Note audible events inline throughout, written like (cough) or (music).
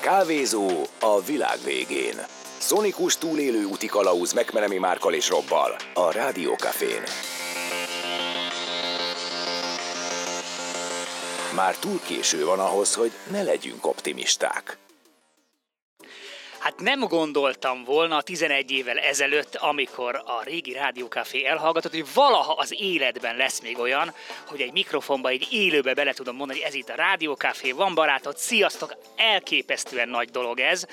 Kávézó a világ végén. Szonikus túlélő úti kalauz megmenemi Márkal és Robbal a Rádiókafén. Már túl késő van ahhoz, hogy ne legyünk optimisták. Hát nem gondoltam volna 11 évvel ezelőtt, amikor a régi Rádiókafé elhallgatott, hogy valaha az életben lesz még olyan, hogy egy mikrofonba, egy élőbe bele tudom mondani, ez itt a Rádiókafé, van barátod, sziasztok, elképesztően nagy dolog ez.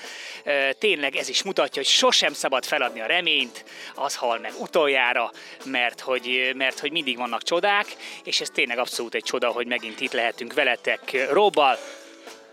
Tényleg ez is mutatja, hogy sosem szabad feladni a reményt, az hal meg utoljára, mert hogy, mert hogy mindig vannak csodák, és ez tényleg abszolút egy csoda, hogy megint itt lehetünk veletek Robbal,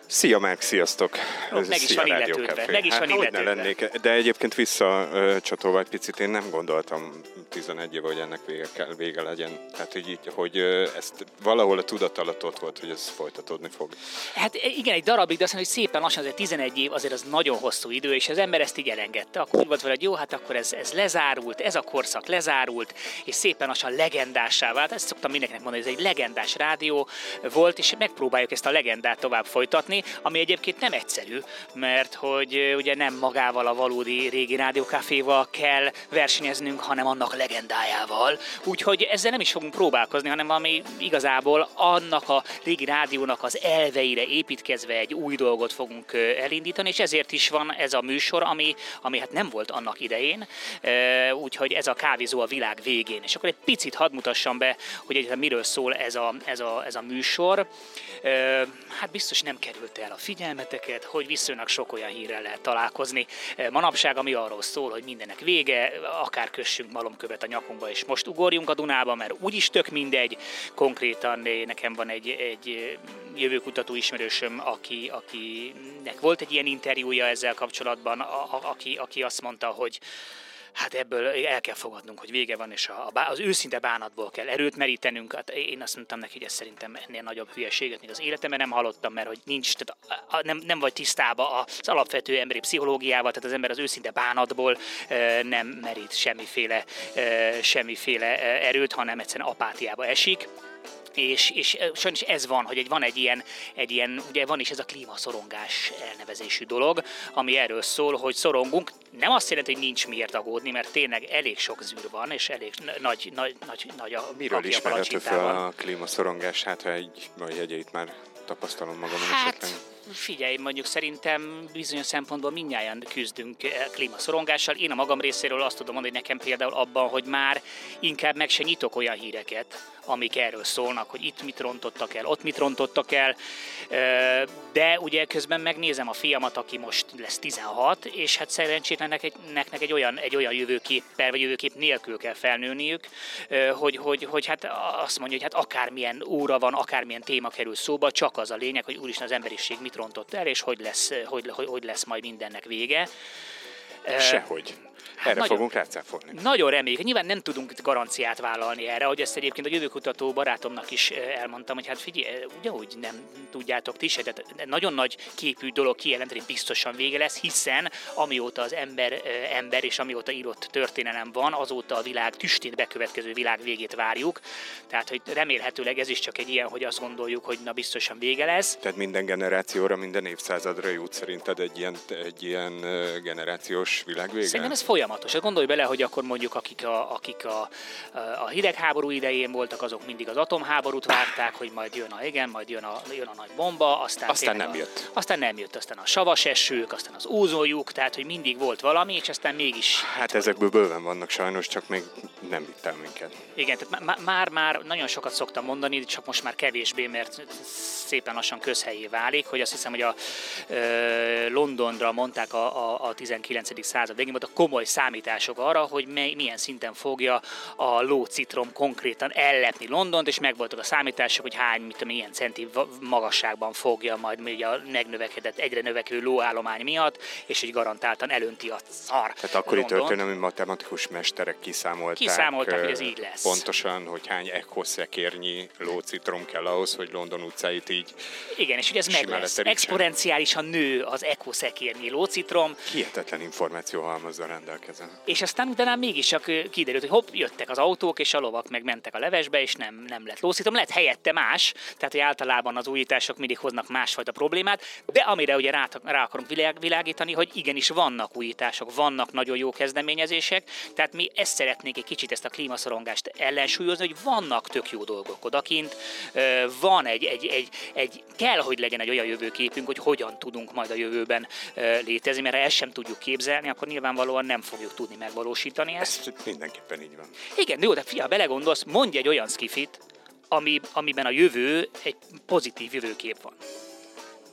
Szia Márk, sziasztok! Ez meg is van illetődve, meg is hát, van illetődve. lennék, de egyébként visszacsatolva egy picit, én nem gondoltam 11 éve, hogy ennek vége, kell, vége legyen. Tehát, hogy, így, hogy ezt valahol a tudat alatt ott volt, hogy ez folytatódni fog. Hát igen, egy darabig, de azt mondom, hogy szépen lassan, azért 11 év azért az nagyon hosszú idő, és az ember ezt így elengedte. Akkor úgy volt vele, hogy jó, hát akkor ez, ez lezárult, ez a korszak lezárult, és szépen lassan legendássá vált. Ezt szoktam mindenkinek mondani, hogy ez egy legendás rádió volt, és megpróbáljuk ezt a legendát tovább folytatni alkotni, ami egyébként nem egyszerű, mert hogy ugye nem magával a valódi régi rádiókaféval kell versenyeznünk, hanem annak legendájával. Úgyhogy ezzel nem is fogunk próbálkozni, hanem ami igazából annak a régi rádiónak az elveire építkezve egy új dolgot fogunk elindítani, és ezért is van ez a műsor, ami, ami hát nem volt annak idején, úgyhogy ez a kávézó a világ végén. És akkor egy picit hadd mutassam be, hogy egyáltalán miről szól ez a, ez a, ez a műsor. Hát biztos nem kerül került el a figyelmeteket, hogy viszonylag sok olyan hírrel lehet találkozni. E, manapság, ami arról szól, hogy mindennek vége, akár kössünk malomkövet a nyakunkba, és most ugorjunk a Dunába, mert úgyis tök mindegy. Konkrétan nekem van egy, egy jövőkutató ismerősöm, aki, akinek volt egy ilyen interjúja ezzel kapcsolatban, a, a, aki, aki azt mondta, hogy hát ebből el kell fogadnunk, hogy vége van, és a, az őszinte bánatból kell erőt merítenünk. Hát én azt mondtam neki, hogy ez szerintem ennél nagyobb hülyeséget, mint az életemben nem hallottam, mert hogy nincs, tehát a, a, nem, nem vagy tisztába az alapvető emberi pszichológiával, tehát az ember az őszinte bánatból e, nem merít semmiféle, e, semmiféle erőt, hanem egyszerűen apátiába esik és, és sajnos ez van, hogy egy, van egy ilyen, egy ilyen, ugye van is ez a klímaszorongás elnevezésű dolog, ami erről szól, hogy szorongunk. Nem azt jelenti, hogy nincs miért aggódni, mert tényleg elég sok zűr van, és elég nagy, nagy, nagy, nagy a Miről ismerhető fel a klímaszorongás? Hát, ha egy, a jegyeit már tapasztalom magam hát, esetleg figyelj, mondjuk szerintem bizonyos szempontból minnyáján küzdünk eh, klímaszorongással. Én a magam részéről azt tudom mondani, hogy nekem például abban, hogy már inkább meg se nyitok olyan híreket, amik erről szólnak, hogy itt mit rontottak el, ott mit rontottak el, de ugye közben megnézem a fiamat, aki most lesz 16, és hát szerencsétlennek egy, neknek egy olyan, egy olyan jövőképpel, vagy jövőkép nélkül kell felnőniük, hogy, hogy, hogy hát azt mondja, hogy hát akármilyen óra van, akármilyen téma kerül szóba, csak az a lényeg, hogy úristen az emberiség mit rontott el, és hogy lesz, hogy, hogy, hogy lesz majd mindennek vége. Sehogy. Hát erre nagyon, fogunk rácáfolni. Nagyon reméljük. Nyilván nem tudunk garanciát vállalni erre, hogy ezt egyébként a jövőkutató barátomnak is eh, elmondtam, hogy hát figyelj, eh, ugyanúgy nem tudjátok ti se, de nagyon nagy képű dolog kijelenteni, biztosan vége lesz, hiszen amióta az ember eh, ember és amióta írott történelem van, azóta a világ tüstét bekövetkező világ végét várjuk. Tehát, hogy remélhetőleg ez is csak egy ilyen, hogy azt gondoljuk, hogy na biztosan vége lesz. Tehát minden generációra, minden évszázadra jut szerinted egy ilyen, egy ilyen generációs világvége? Szerintem ez folyamat folyamatos. Hát gondolj bele, hogy akkor mondjuk akik a, akik a, a hidegháború idején voltak, azok mindig az atomháborút várták, hogy majd jön a igen, majd jön a, jön a nagy bomba, aztán, aztán nem jött. A, aztán nem jött, aztán a savas esők, aztán az ózoljuk, tehát hogy mindig volt valami, és aztán mégis... Hát ezekből bőven vannak sajnos, csak még nem vitt el minket. Igen, tehát már-már nagyon sokat szoktam mondani, csak most már kevésbé, mert szépen lassan közhelyé válik, hogy azt hiszem, hogy a ö, Londonra mondták a, a, a 19. század végén, a komoly számítások arra, hogy mely, milyen szinten fogja a lócitrom konkrétan ellepni Londont, és megvoltak a számítások, hogy hány, mit tudom, milyen centi magasságban fogja majd ugye a megnövekedett, egyre növekvő lóállomány miatt, és hogy garantáltan elönti a szar. Tehát akkori Londont. történelmi matematikus mesterek kiszámolták, kiszámolták hogy ez így lesz. Pontosan, hogy hány ekkoszekérnyi lócitrom kell ahhoz, hogy London utcáit így Igen, és hogy ez meg lesz. Exponenciálisan nő az ekkoszekérnyi lócitrom. Hihetetlen információ halmazza rend. Rendelkezem. És aztán utána mégis csak kiderült, hogy hopp, jöttek az autók, és a lovak meg mentek a levesbe, és nem, nem lett lószítom. Lett helyette más, tehát hogy általában az újítások mindig hoznak másfajta problémát, de amire ugye rá, rá akarunk világ, világítani, hogy igenis vannak újítások, vannak nagyon jó kezdeményezések, tehát mi ezt szeretnék egy kicsit ezt a klímaszorongást ellensúlyozni, hogy vannak tök jó dolgok odakint, van egy, egy, egy, egy, kell, hogy legyen egy olyan jövőképünk, hogy hogyan tudunk majd a jövőben létezni, mert ha ezt sem tudjuk képzelni, akkor nyilvánvalóan nem fogjuk tudni megvalósítani ezt. Ez mindenképpen így van. Igen, jó, de fia, belegondolsz, mondj egy olyan skifit, ami, amiben a jövő egy pozitív jövőkép van.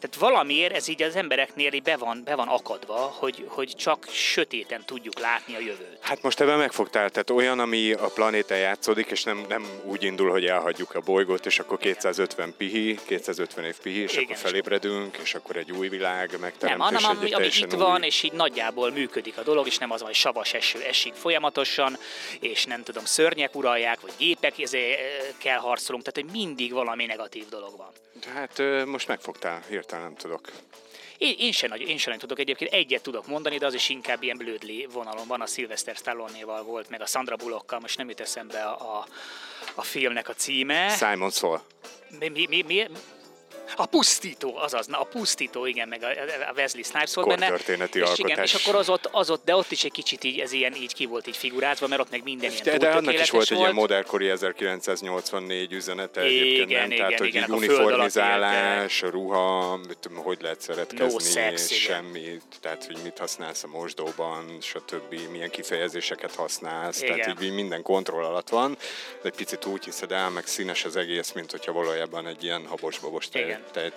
Tehát valamiért ez így az embereknél így be van, be van akadva, hogy, hogy csak sötéten tudjuk látni a jövőt. Hát most ebben megfogtál, tehát olyan, ami a planéten játszódik, és nem, nem úgy indul, hogy elhagyjuk a bolygót, és akkor 250 pihi, 250 év pihi, és Igen, akkor felébredünk, és akkor egy új világ megteremtés. Nem, hanem ami, ami itt új... van, és így nagyjából működik a dolog, és nem az, hogy savas eső esik folyamatosan, és nem tudom, szörnyek uralják, vagy gépek kell harcolunk, tehát hogy mindig valami negatív dolog van. Hát most megfogtál, hirtelen nem tudok. Én, én, sem én sem tudok egyébként, egyet tudok mondani, de az is inkább ilyen blödli vonalon van, a Sylvester stallone volt, meg a Sandra Bullockkal, most nem jut eszembe a, a, a filmnek a címe. Simon Szól. Mi, mi, mi, mi, a pusztító, azaz, na a pusztító, igen, meg a, a Wesley Snipes volt benne. történeti és, alkotás. Igen, és akkor az ott, az ott, de ott is egy kicsit így, ez ilyen így ki volt így figurázva, mert ott meg minden ilyen De, de annak is volt, egy ilyen modellkori 1984 üzenete igen, igen, nem? Tehát, hogy igen, uniformizálás, ruha, hogy lehet szeretkezni, no sex, semmi, tehát hogy mit használsz a mosdóban, stb. milyen kifejezéseket használsz, igen. tehát így minden kontroll alatt van, de egy picit úgy hiszed el, meg színes az egész, mint hogyha valójában egy ilyen habos-babos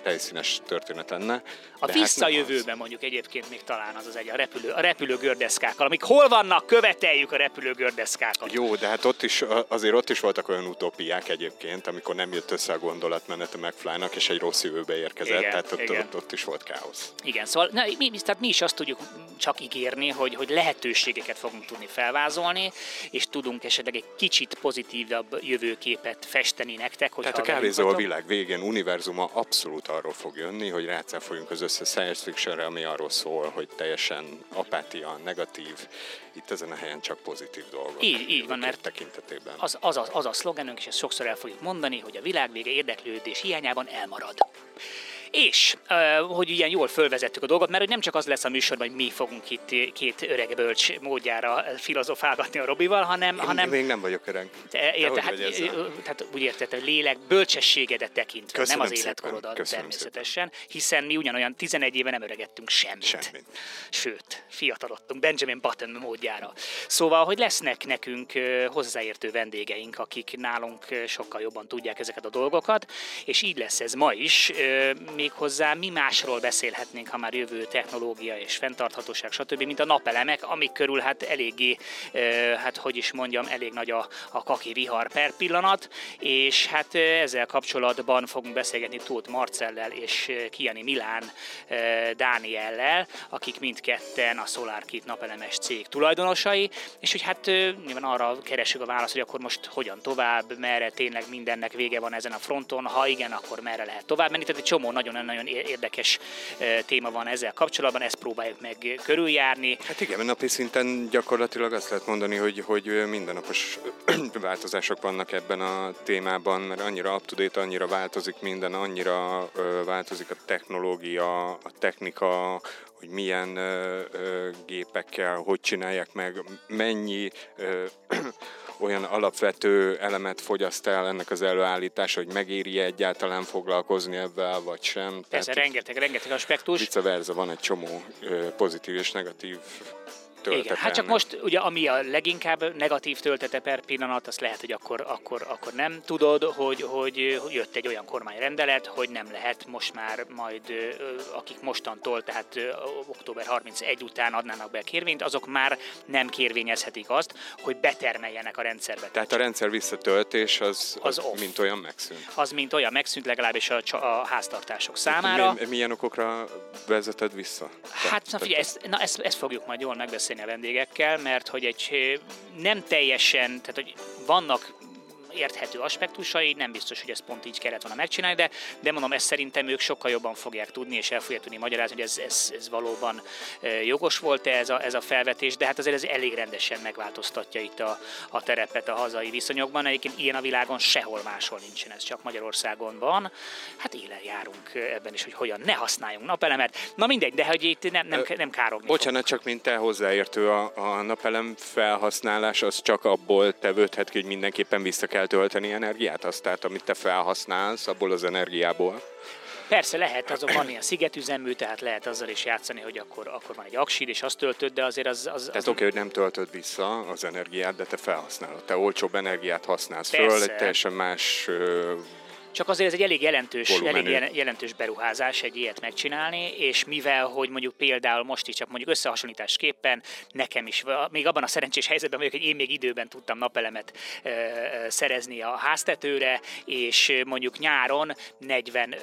tejszínes történet lenne. A visszajövőben hát mondjuk egyébként még talán az az egy, a, repülő, a repülőgördeszkákkal, amik hol vannak, követeljük a repülőgördeszkákat. Jó, de hát ott is, azért ott is voltak olyan utópiák egyébként, amikor nem jött össze a gondolatmenet a McFly-nak, és egy rossz jövőbe érkezett, igen, tehát ott, igen. Ott, ott, is volt káosz. Igen, szóval na, mi, mi, tehát mi is azt tudjuk csak ígérni, hogy, hogy lehetőségeket fogunk tudni felvázolni, és tudunk esetleg egy kicsit pozitívabb jövőképet festeni nektek. Tehát a kávézó a világ végén univerzuma abszolút arról fog jönni, hogy rácáfoljunk az összes science fictionre, ami arról szól, hogy teljesen apátia, negatív, itt ezen a helyen csak pozitív dolgok. Így, így van, mert tekintetében. Az, az, az, az a szlogenünk, és ezt sokszor el fogjuk mondani, hogy a világ vége érdeklődés hiányában elmarad. És, hogy ilyen jól fölvezettük a dolgot, mert hogy nem csak az lesz a műsorban, hogy mi fogunk itt két öreg bölcs módjára filozofálgatni a Robival, hanem... Én hanem még nem vagyok öreg. Érte, hát, tehát úgy érted, hogy lélek bölcsességedet tekintve, köszönöm nem az életkorodat természetesen, szépen. hiszen mi ugyanolyan 11 éve nem öregettünk semmit. semmit. Sőt, fiatalodtunk Benjamin Button módjára. Szóval, hogy lesznek nekünk hozzáértő vendégeink, akik nálunk sokkal jobban tudják ezeket a dolgokat, és így lesz ez ma is. Mi méghozzá mi másról beszélhetnénk, ha már jövő technológia és fenntarthatóság, stb., mint a napelemek, amik körül hát eléggé, hát hogy is mondjam, elég nagy a, a kaki vihar per pillanat, és hát ezzel kapcsolatban fogunk beszélgetni Tóth Marcellel és Kiani Milán Dániellel, akik mindketten a SolarKit napelemes cég tulajdonosai, és hogy hát nyilván arra keresünk a választ, hogy akkor most hogyan tovább, merre tényleg mindennek vége van ezen a fronton, ha igen, akkor merre lehet tovább menni. Tehát egy csomó nagyon nagyon-nagyon érdekes téma van ezzel kapcsolatban, ezt próbáljuk meg körüljárni. Hát igen, napi szinten gyakorlatilag azt lehet mondani, hogy, hogy mindennapos (clears throat) változások vannak ebben a témában, mert annyira up-to-date, annyira változik minden, annyira változik a technológia, a technika, hogy milyen ö, ö, gépekkel, hogy csinálják meg, mennyi ö, (clears throat) olyan alapvető elemet fogyaszt el ennek az előállítása, hogy megéri egyáltalán foglalkozni ebben, vagy sem. Ez rengeteg, rengeteg aspektus. Vice versa, van egy csomó pozitív és negatív töltete. Igen, hát csak most ugye ami a leginkább negatív töltete per pillanat, azt lehet, hogy akkor, akkor, akkor nem tudod, hogy, hogy jött egy olyan kormányrendelet, hogy nem lehet most már majd, akik mostantól, tehát október 31 után adnának be kérvényt, azok már nem kérvényezhetik azt, hogy betermeljenek a rendszerbe. Tehát a rendszer visszatöltés az, az, az mint olyan megszűnt. Az mint olyan megszűnt, legalábbis a, a háztartások számára. Mi, milyen okokra vezeted vissza? Hát na figyelj, ezt, na, ezt, ezt fogjuk majd jól megbeszélni beszélni a vendégekkel, mert hogy egy nem teljesen, tehát hogy vannak érthető aspektusai, nem biztos, hogy ez pont így kellett volna megcsinálni, de, de mondom, ezt szerintem ők sokkal jobban fogják tudni, és el fogják tudni magyarázni, hogy ez, ez, ez valóban jogos volt-e ez a, ez a felvetés, de hát azért ez elég rendesen megváltoztatja itt a, a terepet a hazai viszonyokban. Egyébként ilyen a világon sehol máshol nincsen, ez csak Magyarországon van. Hát élen járunk ebben is, hogy hogyan ne használjunk napelemet. Na mindegy, de hogy itt nem, nem, nem károgni Bocsánat, fog. csak mint te hozzáértő, a, a napelem felhasználás az csak abból tevődhet ki, hogy mindenképpen vissza kell tölteni energiát, azt tehát amit te felhasználsz, abból az energiából. Persze lehet, azon van ilyen szigetüzemű, tehát lehet azzal is játszani, hogy akkor, akkor van egy aksid, és azt töltöd, de azért az... az, az tehát oké, okay, hogy nem töltöd vissza az energiát, de te felhasználod. Te olcsóbb energiát használsz Persze. föl, egy teljesen más csak azért ez egy elég jelentős, elég jelentős beruházás egy ilyet megcsinálni, és mivel, hogy mondjuk például most is csak mondjuk összehasonlításképpen nekem is, még abban a szerencsés helyzetben vagyok, hogy én még időben tudtam napelemet ö, szerezni a háztetőre, és mondjuk nyáron 40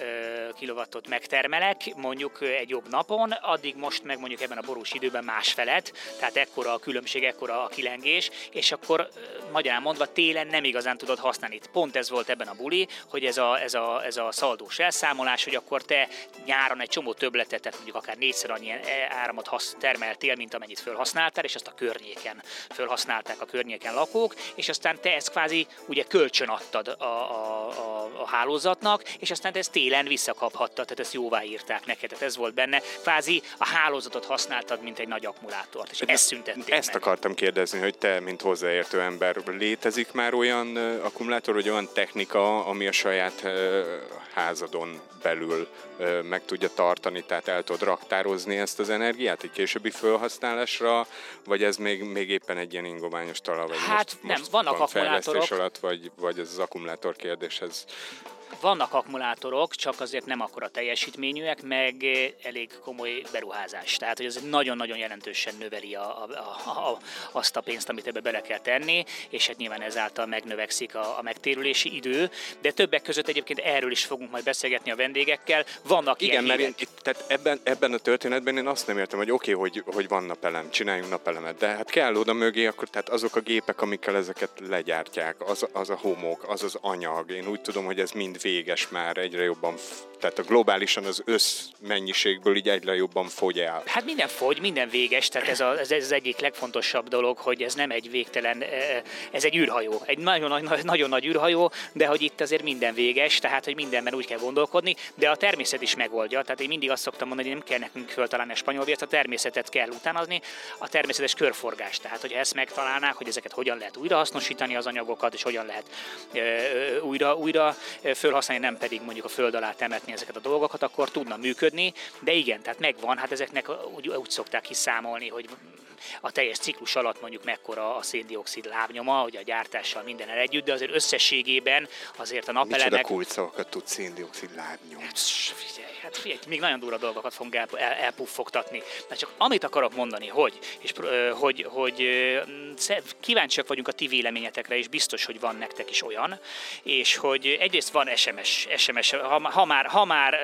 kilowattot megtermelek, mondjuk egy jobb napon, addig most meg mondjuk ebben a borús időben másfelet, tehát ekkora a különbség, ekkora a kilengés, és akkor magyarán mondva télen nem igazán tudod használni. Pont ez volt ebben a buli, hogy ez a a, ez, a, ez a szaldós elszámolás, hogy akkor te nyáron egy csomó többletet, tehát mondjuk akár négyszer annyi áramot hasz, termeltél, mint amennyit felhasználtál, és azt a környéken felhasználták a környéken lakók, és aztán te ezt kvázi ugye kölcsön adtad a, a, a, a hálózatnak, és aztán te ezt télen visszakaphattad, tehát ezt jóvá írták neked, tehát ez volt benne. Kvázi a hálózatot használtad, mint egy nagy akkumulátort, és ezt szüntették Ezt meg. akartam kérdezni, hogy te, mint hozzáértő ember, létezik már olyan akkumulátor, vagy olyan technika, ami a saját saját házadon belül meg tudja tartani, tehát el tudod raktározni ezt az energiát egy későbbi felhasználásra, vagy ez még, még éppen egy ilyen ingományos talaj, vagy hát most, nem, most vannak van akkumulátorok. alatt, vagy, vagy ez az akkumulátor kérdéshez vannak akkumulátorok, csak azért nem akkora teljesítményűek, meg elég komoly beruházás. Tehát, hogy ez nagyon-nagyon jelentősen növeli a, a, a, a, azt a pénzt, amit ebbe bele kell tenni, és hát nyilván ezáltal megnövekszik a, a megtérülési idő. De többek között egyébként erről is fogunk majd beszélgetni a vendégekkel. Vannak Igen, ilyen mert én, tehát ebben, ebben a történetben én azt nem értem, hogy oké, okay, hogy, hogy van napelem, csináljunk napelemet, de hát kell oda mögé, akkor tehát azok a gépek, amikkel ezeket legyártják, az, az a homok, az az anyag. Én úgy tudom, hogy ez mind véges már, egyre jobban tehát a globálisan az összmennyiségből így egyre jobban fogy el. Hát minden fogy, minden véges, tehát ez, a, ez, ez az egyik legfontosabb dolog, hogy ez nem egy végtelen, e, ez egy űrhajó, egy nagyon, nagy, nagyon nagy űrhajó, de hogy itt azért minden véges, tehát hogy mindenben úgy kell gondolkodni, de a természet is megoldja, tehát én mindig azt szoktam mondani, hogy nem kell nekünk föltalálni a spanyol a természetet kell utánozni, a természetes körforgás, tehát hogyha ezt megtalálnák, hogy ezeket hogyan lehet újrahasznosítani az anyagokat, és hogyan lehet e, újra, újra felhasználni, nem pedig mondjuk a föld alá temetni ezeket a dolgokat, akkor tudna működni, de igen, tehát megvan, hát ezeknek úgy, úgy szokták kiszámolni, hogy a teljes ciklus alatt mondjuk mekkora a széndiokszid lábnyoma, hogy a gyártással minden együtt, de azért összességében azért a napelemek... Micsoda kulcsszavakat tud széndiokszid lábnyom? Hát, figyelj, hát figyelj, még nagyon durva dolgokat fogunk el, el, elpuffogtatni. Na csak amit akarok mondani, hogy, és, hogy, hogy kíváncsiak vagyunk a ti véleményetekre, és biztos, hogy van nektek is olyan, és hogy egyrészt van SMS, SMS ha, ha már, ha már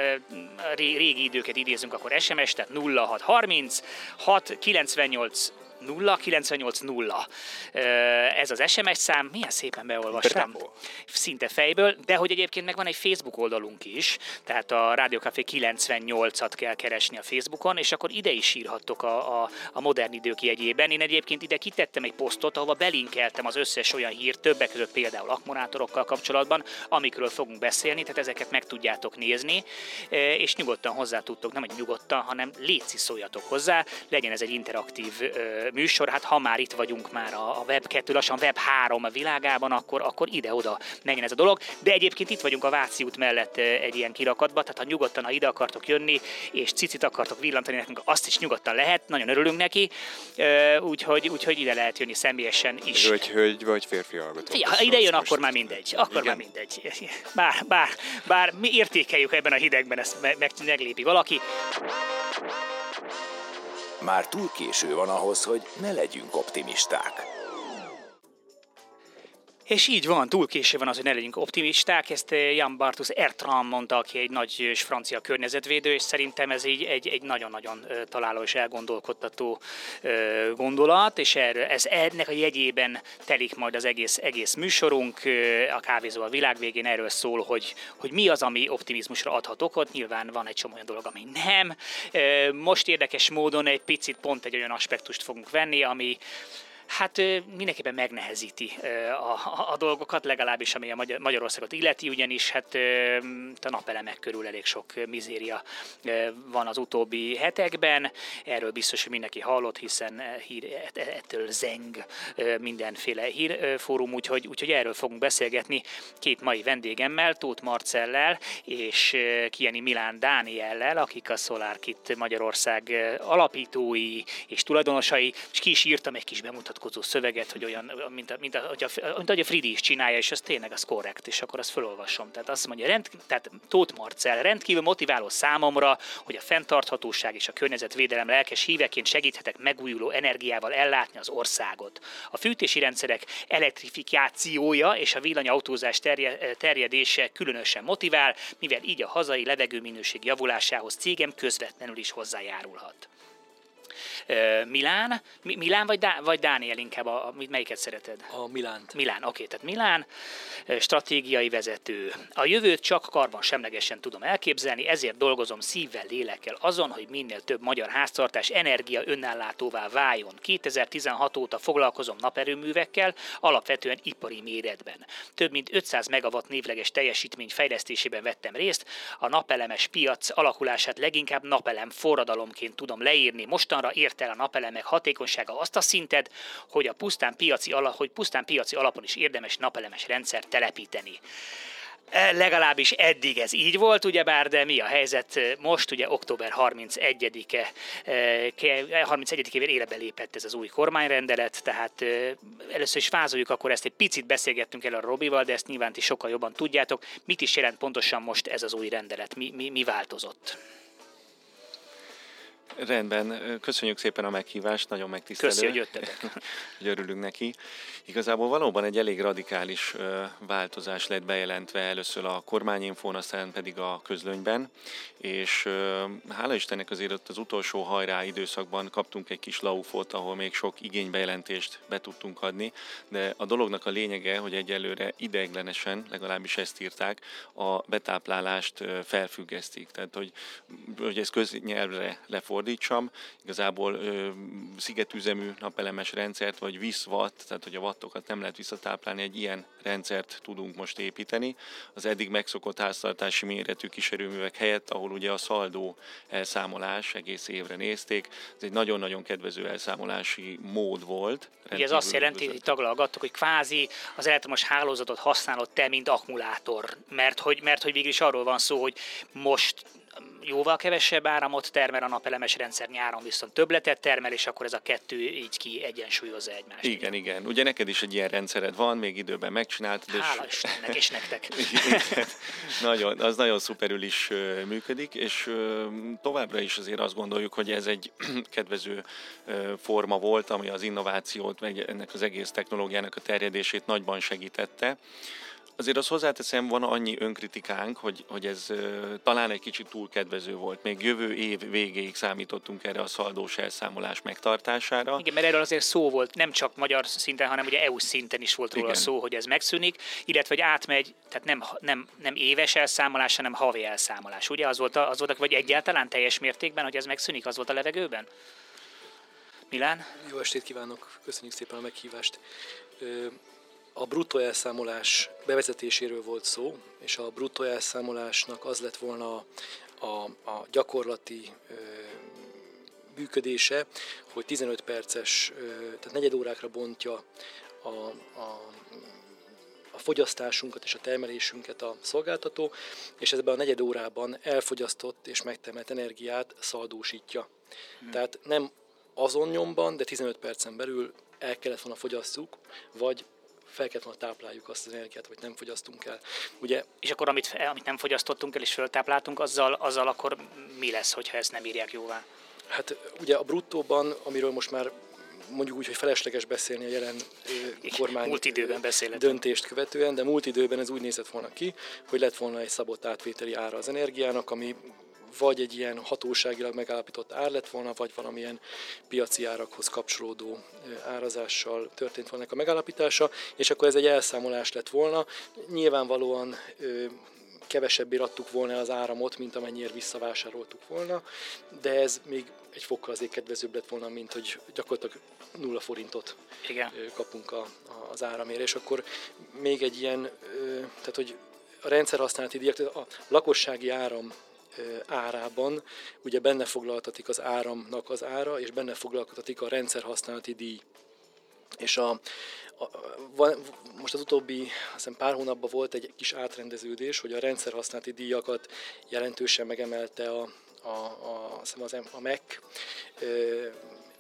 régi időket idézünk, akkor SMS, tehát 0630 698 0980. Ez az SMS szám, milyen szépen beolvastam. Bravo. Szinte fejből, de hogy egyébként meg van egy Facebook oldalunk is, tehát a Rádió Café 98-at kell keresni a Facebookon, és akkor ide is írhattok a, a, a modern idők jegyében. Én egyébként ide kitettem egy posztot, ahova belinkeltem az összes olyan hírt, többek között például akkumulátorokkal kapcsolatban, amikről fogunk beszélni, tehát ezeket meg tudjátok nézni, és nyugodtan hozzá tudtok, nem hogy nyugodtan, hanem létszi szóljatok hozzá, legyen ez egy interaktív műsor, hát ha már itt vagyunk már a Web 2, lassan Web 3 világában, akkor, akkor ide-oda menjen ez a dolog. De egyébként itt vagyunk a Váci út mellett egy ilyen kirakatban, tehát ha nyugodtan, ha ide akartok jönni, és cicit akartok villantani nekünk, azt is nyugodtan lehet, nagyon örülünk neki, úgyhogy, úgyhogy ide lehet jönni személyesen is. Hölgy, hölgy vagy férfi hallgató? Ha ide jön, akkor már mindegy. Akkor Igen? már mindegy. Bár, bár, bár mi értékeljük ebben a hidegben, ezt meg, meglépi valaki. Már túl késő van ahhoz, hogy ne legyünk optimisták. És így van, túl késő van az, hogy ne legyünk optimisták. Ezt eh, Jan Bartus Ertram mondta, aki egy nagy francia környezetvédő, és szerintem ez így egy, egy nagyon-nagyon eh, találó és elgondolkodtató eh, gondolat, és erről, ez ennek a jegyében telik majd az egész, egész műsorunk. A kávézó a világ végén erről szól, hogy, hogy mi az, ami optimizmusra adhat okot. Nyilván van egy csomó olyan dolog, ami nem. Most érdekes módon egy picit pont egy olyan aspektust fogunk venni, ami hát mindenképpen megnehezíti a, a, dolgokat, legalábbis ami a Magyar, Magyarországot illeti, ugyanis hát a napelemek körül elég sok mizéria van az utóbbi hetekben. Erről biztos, hogy mindenki hallott, hiszen hír, e, e, ettől zeng mindenféle hírfórum, úgyhogy, úgyhogy erről fogunk beszélgetni két mai vendégemmel, Tóth Marcellel és Kieni Milán Dániellel, akik a SolarKit Magyarország alapítói és tulajdonosai, és ki is írtam egy kis bemutató vonatkozó szöveget, hogy olyan, mint, a, mint, a, hogy a, mint ahogy a Fridi is csinálja, és az tényleg az korrekt, és akkor azt felolvasom. Tehát azt mondja, rend, tehát Tóth Marcel rendkívül motiváló számomra, hogy a fenntarthatóság és a környezetvédelem lelkes híveként segíthetek megújuló energiával ellátni az országot. A fűtési rendszerek elektrifikációja és a villanyautózás terje, terjedése különösen motivál, mivel így a hazai levegőminőség javulásához cégem közvetlenül is hozzájárulhat. Milán, Milán vagy, Dá, vagy Dániel inkább, a, a, melyiket szereted? A Milánt. Milán, oké, tehát Milán, stratégiai vezető. A jövőt csak karban semlegesen tudom elképzelni, ezért dolgozom szívvel, lélekkel azon, hogy minél több magyar háztartás energia önállátóvá váljon. 2016 óta foglalkozom naperőművekkel, alapvetően ipari méretben. Több mint 500 megawatt névleges teljesítmény fejlesztésében vettem részt, a napelemes piac alakulását leginkább napelem forradalomként tudom leírni. Mostanra ért ért el a napelemek hatékonysága azt a szintet, hogy, a pusztán piaci ala, hogy pusztán piaci alapon is érdemes napelemes rendszer telepíteni. E, legalábbis eddig ez így volt, ugyebár, de mi a helyzet most, ugye október 31-e, 31-ével életbe lépett ez az új kormányrendelet, tehát e, először is vázoljuk, akkor ezt egy picit beszélgettünk el a Robival, de ezt nyilván ti sokkal jobban tudjátok. Mit is jelent pontosan most ez az új rendelet? Mi, mi, mi változott? Rendben, köszönjük szépen a meghívást, nagyon megtisztelő. Köszönjük, hogy jöttetek. (laughs) hogy örülünk neki. Igazából valóban egy elég radikális változás lett bejelentve először a kormányinfón, aztán pedig a közlönyben, és hála Istennek azért ott az utolsó hajrá időszakban kaptunk egy kis laufot, ahol még sok igénybejelentést be tudtunk adni, de a dolognak a lényege, hogy egyelőre ideiglenesen, legalábbis ezt írták, a betáplálást felfüggesztik. Tehát, hogy, hogy ez köznyelvre lefordít, fordítsam, igazából ö, szigetüzemű napelemes rendszert, vagy viszvat, tehát hogy a wattokat nem lehet visszatáplálni, egy ilyen rendszert tudunk most építeni. Az eddig megszokott háztartási méretű kísérőművek helyett, ahol ugye a szaldó elszámolás egész évre nézték, ez egy nagyon-nagyon kedvező elszámolási mód volt. Ugye ez azt jelenti, hogy taglalgattok, hogy kvázi az elektromos hálózatot használod te, mint akkumulátor, mert hogy, mert hogy végül is arról van szó, hogy most jóval kevesebb áramot termel a napelemes rendszer, nyáron viszont többletet termel, és akkor ez a kettő így ki egyensúlyozza egymást. Igen, igen. Ugye neked is egy ilyen rendszered van, még időben megcsináltad. Hála és... Istennek és nektek. (laughs) igen, nagyon, az nagyon szuperül is működik, és továbbra is azért azt gondoljuk, hogy ez egy (clears throat) kedvező forma volt, ami az innovációt, meg ennek az egész technológiának a terjedését nagyban segítette. Azért az hozzáteszem, van annyi önkritikánk, hogy, hogy ez talán egy kicsit túl kedvező volt. Még jövő év végéig számítottunk erre a szaldós elszámolás megtartására. Igen, mert erről azért szó volt, nem csak magyar szinten, hanem ugye EU szinten is volt róla Igen. szó, hogy ez megszűnik, illetve hogy átmegy, tehát nem, nem, nem éves elszámolás, hanem havi elszámolás. Ugye az volt, a, az volt a, vagy egyáltalán teljes mértékben, hogy ez megszűnik, az volt a levegőben? Milán? Jó estét kívánok, köszönjük szépen a meghívást a bruttó elszámolás bevezetéséről volt szó, és a bruttó elszámolásnak az lett volna a, a, a gyakorlati ö, működése, hogy 15 perces, ö, tehát negyed órákra bontja a, a, a fogyasztásunkat és a termelésünket a szolgáltató, és ebben a negyed órában elfogyasztott és megtermelt energiát szaldósítja. Hmm. Tehát nem azon nyomban, de 15 percen belül el kellett volna fogyasszuk, vagy fel kellett volna tápláljuk azt az energiát, hogy nem fogyasztunk el. Ugye, és akkor amit, amit nem fogyasztottunk el és föltápláltunk, azzal, azzal akkor mi lesz, hogyha ezt nem írják jóvá? Hát ugye a bruttóban, amiről most már mondjuk úgy, hogy felesleges beszélni a jelen kormány múlt időben döntést követően, de múlt időben ez úgy nézett volna ki, hogy lett volna egy szabott átvételi ára az energiának, ami vagy egy ilyen hatóságilag megállapított ár lett volna, vagy valamilyen piaci árakhoz kapcsolódó árazással történt volna a megállapítása, és akkor ez egy elszámolás lett volna. Nyilvánvalóan kevesebbé adtuk volna az áramot, mint amennyire visszavásároltuk volna, de ez még egy fokkal azért kedvezőbb lett volna, mint hogy gyakorlatilag nulla forintot Igen. kapunk a, a, az áramért, és akkor még egy ilyen, tehát hogy a rendszerhasználati díjak, a lakossági áram árában ugye benne foglaltatik az áramnak az ára, és benne foglaltatik a rendszerhasználati díj. És a, a, van, most az utóbbi hiszem pár hónapban volt egy kis átrendeződés, hogy a rendszerhasználati díjakat jelentősen megemelte a, a, a, az, a MEC,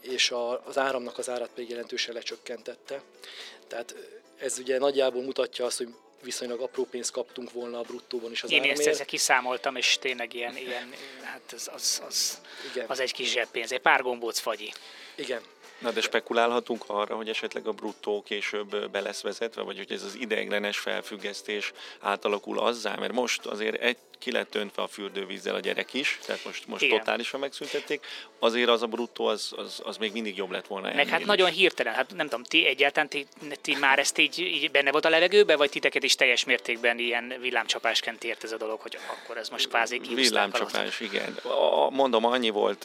és a, az áramnak az árat pedig jelentősen lecsökkentette. Tehát ez ugye nagyjából mutatja azt, hogy viszonylag apró pénzt kaptunk volna a bruttóban is az Én ezt ezzel kiszámoltam, és tényleg ilyen, ilyen hát az, az, az, Igen. az egy kis zseppénz, egy pár gombóc fagyi. Igen. Na de spekulálhatunk arra, hogy esetleg a bruttó később be lesz vezetve, vagy hogy ez az ideiglenes felfüggesztés átalakul azzá, mert most azért egy ki lett öntve a fürdővízzel a gyerek is, tehát most, most totálisan megszüntették, azért az a bruttó az, az, az még mindig jobb lett volna. Meg hát is. nagyon hirtelen, hát nem tudom, ti egyáltalán ti, ti már ezt így, így benne volt a levegőben, vagy titeket is teljes mértékben ilyen villámcsapásként ért ez a dolog, hogy akkor ez most kvázi Villámcsapás, igen. A, mondom, annyi volt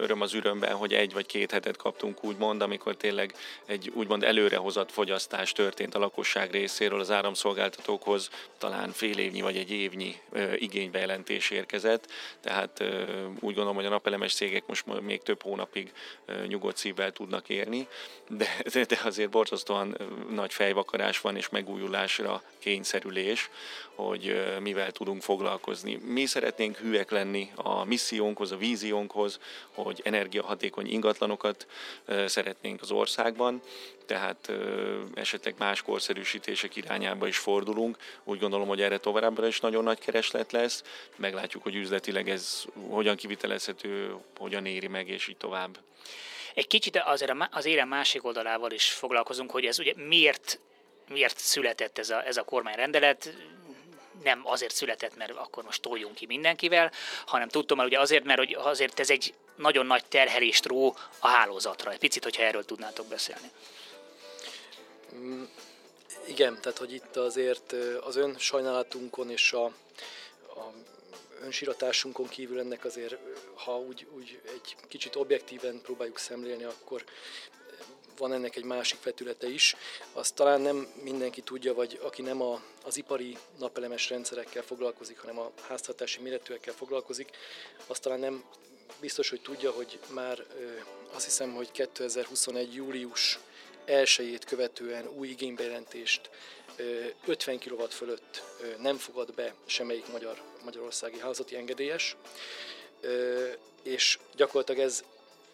öröm az ürömben, hogy egy vagy két hetet kaptunk úgymond, amikor tényleg egy úgymond előrehozott fogyasztás történt a lakosság részéről az áramszolgáltatókhoz, talán fél évnyi vagy egy évnyi igénybejelentés érkezett, tehát úgy gondolom, hogy a napelemes cégek most még több hónapig nyugodt szívvel tudnak érni, de, de azért borzasztóan nagy fejvakarás van és megújulásra kényszerülés, hogy mivel tudunk foglalkozni. Mi szeretnénk hűek lenni a missziónkhoz, a víziónkhoz, hogy energiahatékony ingatlanokat szeretnénk az országban, tehát esetleg más korszerűsítések irányába is fordulunk. Úgy gondolom, hogy erre továbbra is nagyon nagy kereslet lesz. Meglátjuk, hogy üzletileg ez hogyan kivitelezhető, hogyan éri meg, és így tovább. Egy kicsit azért az érem másik oldalával is foglalkozunk, hogy ez ugye miért, miért született ez a, ez a kormányrendelet, nem azért született, mert akkor most toljunk ki mindenkivel, hanem tudtam már ugye azért, mert hogy azért ez egy nagyon nagy terhelést ró a hálózatra. Egy picit, hogyha erről tudnátok beszélni. Mm, igen, tehát hogy itt azért az ön sajnálatunkon és a, a önsiratásunkon kívül ennek azért, ha úgy, úgy egy kicsit objektíven próbáljuk szemlélni, akkor van ennek egy másik vetülete is. Azt talán nem mindenki tudja, vagy aki nem a, az ipari napelemes rendszerekkel foglalkozik, hanem a háztartási méretűekkel foglalkozik, azt talán nem biztos, hogy tudja, hogy már azt hiszem, hogy 2021. július elsőjét követően új igénybejelentést 50 kW fölött nem fogad be semmelyik magyar, magyarországi házati engedélyes, és gyakorlatilag ez,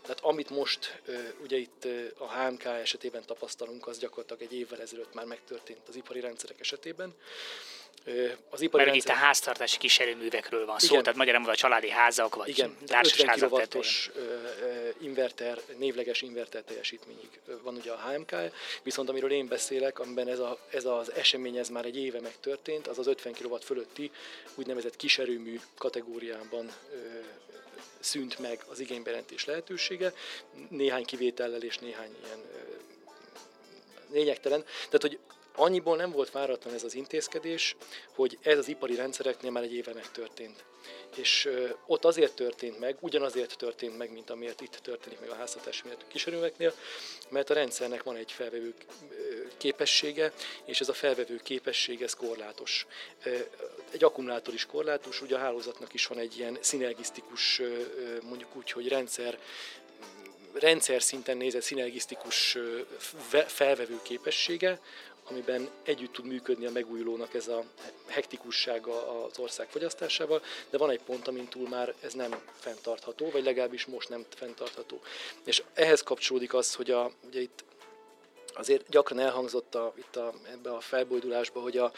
tehát amit most ugye itt a HMK esetében tapasztalunk, az gyakorlatilag egy évvel ezelőtt már megtörtént az ipari rendszerek esetében. Az ipari Mert rendszer... itt a háztartási kísérőművekről van szó, Igen. tehát magyarán a családi házak, vagy Igen, társas 50 kW-os inverter, névleges inverter teljesítményig van ugye a HMK, viszont amiről én beszélek, amiben ez, a, ez az esemény ez már egy éve megtörtént, az az 50 kW fölötti úgynevezett kiserőmű kategóriában szűnt meg az igénybejelentés lehetősége, néhány kivétellel és néhány ilyen lényegtelen. Tehát, hogy annyiból nem volt váratlan ez az intézkedés, hogy ez az ipari rendszereknél már egy éve megtörtént. És ott azért történt meg, ugyanazért történt meg, mint amiért itt történik meg a háztartási méretű kísérőmeknél, mert a rendszernek van egy felvevő képessége, és ez a felvevő képesség, ez korlátos. Egy akkumulátor is korlátos, ugye a hálózatnak is van egy ilyen szinergisztikus, mondjuk úgy, hogy rendszer rendszer szinten nézett szinergisztikus felvevő képessége, amiben együtt tud működni a megújulónak ez a hektikussága az ország fogyasztásával, de van egy pont, amin túl már ez nem fenntartható, vagy legalábbis most nem fenntartható. És ehhez kapcsolódik az, hogy a, ugye itt azért gyakran elhangzott a, itt a, ebbe a felbojdulásba, hogy a,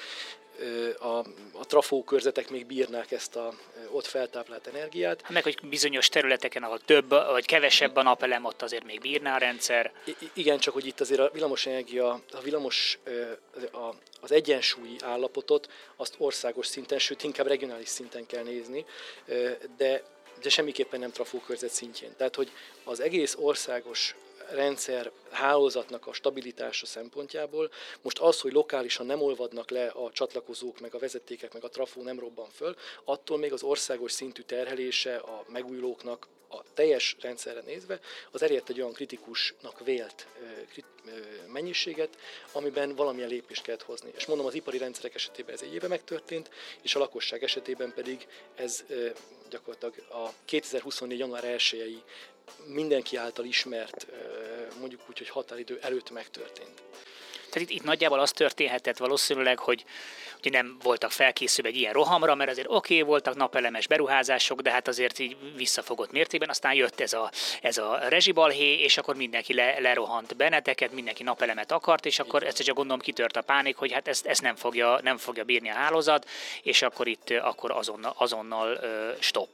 a, a trafókörzetek még bírnák ezt a ott feltáplált energiát. Hát meg, hogy bizonyos területeken, ahol több vagy kevesebb a napelem, ott azért még bírná a rendszer. I- igen, csak hogy itt azért a villamosenergia, a villamos, a, az egyensúlyi állapotot azt országos szinten, sőt inkább regionális szinten kell nézni, de de semmiképpen nem trafókörzet szintjén. Tehát, hogy az egész országos rendszer hálózatnak a stabilitása szempontjából. Most az, hogy lokálisan nem olvadnak le a csatlakozók, meg a vezetékek, meg a trafó nem robban föl, attól még az országos szintű terhelése a megújulóknak a teljes rendszerre nézve, az elért egy olyan kritikusnak vélt mennyiséget, amiben valamilyen lépést kellett hozni. És mondom, az ipari rendszerek esetében ez egy éve megtörtént, és a lakosság esetében pedig ez gyakorlatilag a 2024. január 1 mindenki által ismert, mondjuk úgy, hogy határidő előtt megtörtént. Tehát itt, itt nagyjából az történhetett valószínűleg, hogy ugye nem voltak felkészülve egy ilyen rohamra, mert azért oké, okay, voltak napelemes beruházások, de hát azért így visszafogott mértékben, aztán jött ez a, ez a rezsibalhé, és akkor mindenki le, lerohant benneteket, mindenki napelemet akart, és akkor ezt csak gondolom kitört a pánik, hogy hát ezt, ezt nem, fogja, nem fogja bírni a hálózat, és akkor itt akkor azonnal, azonnal stop.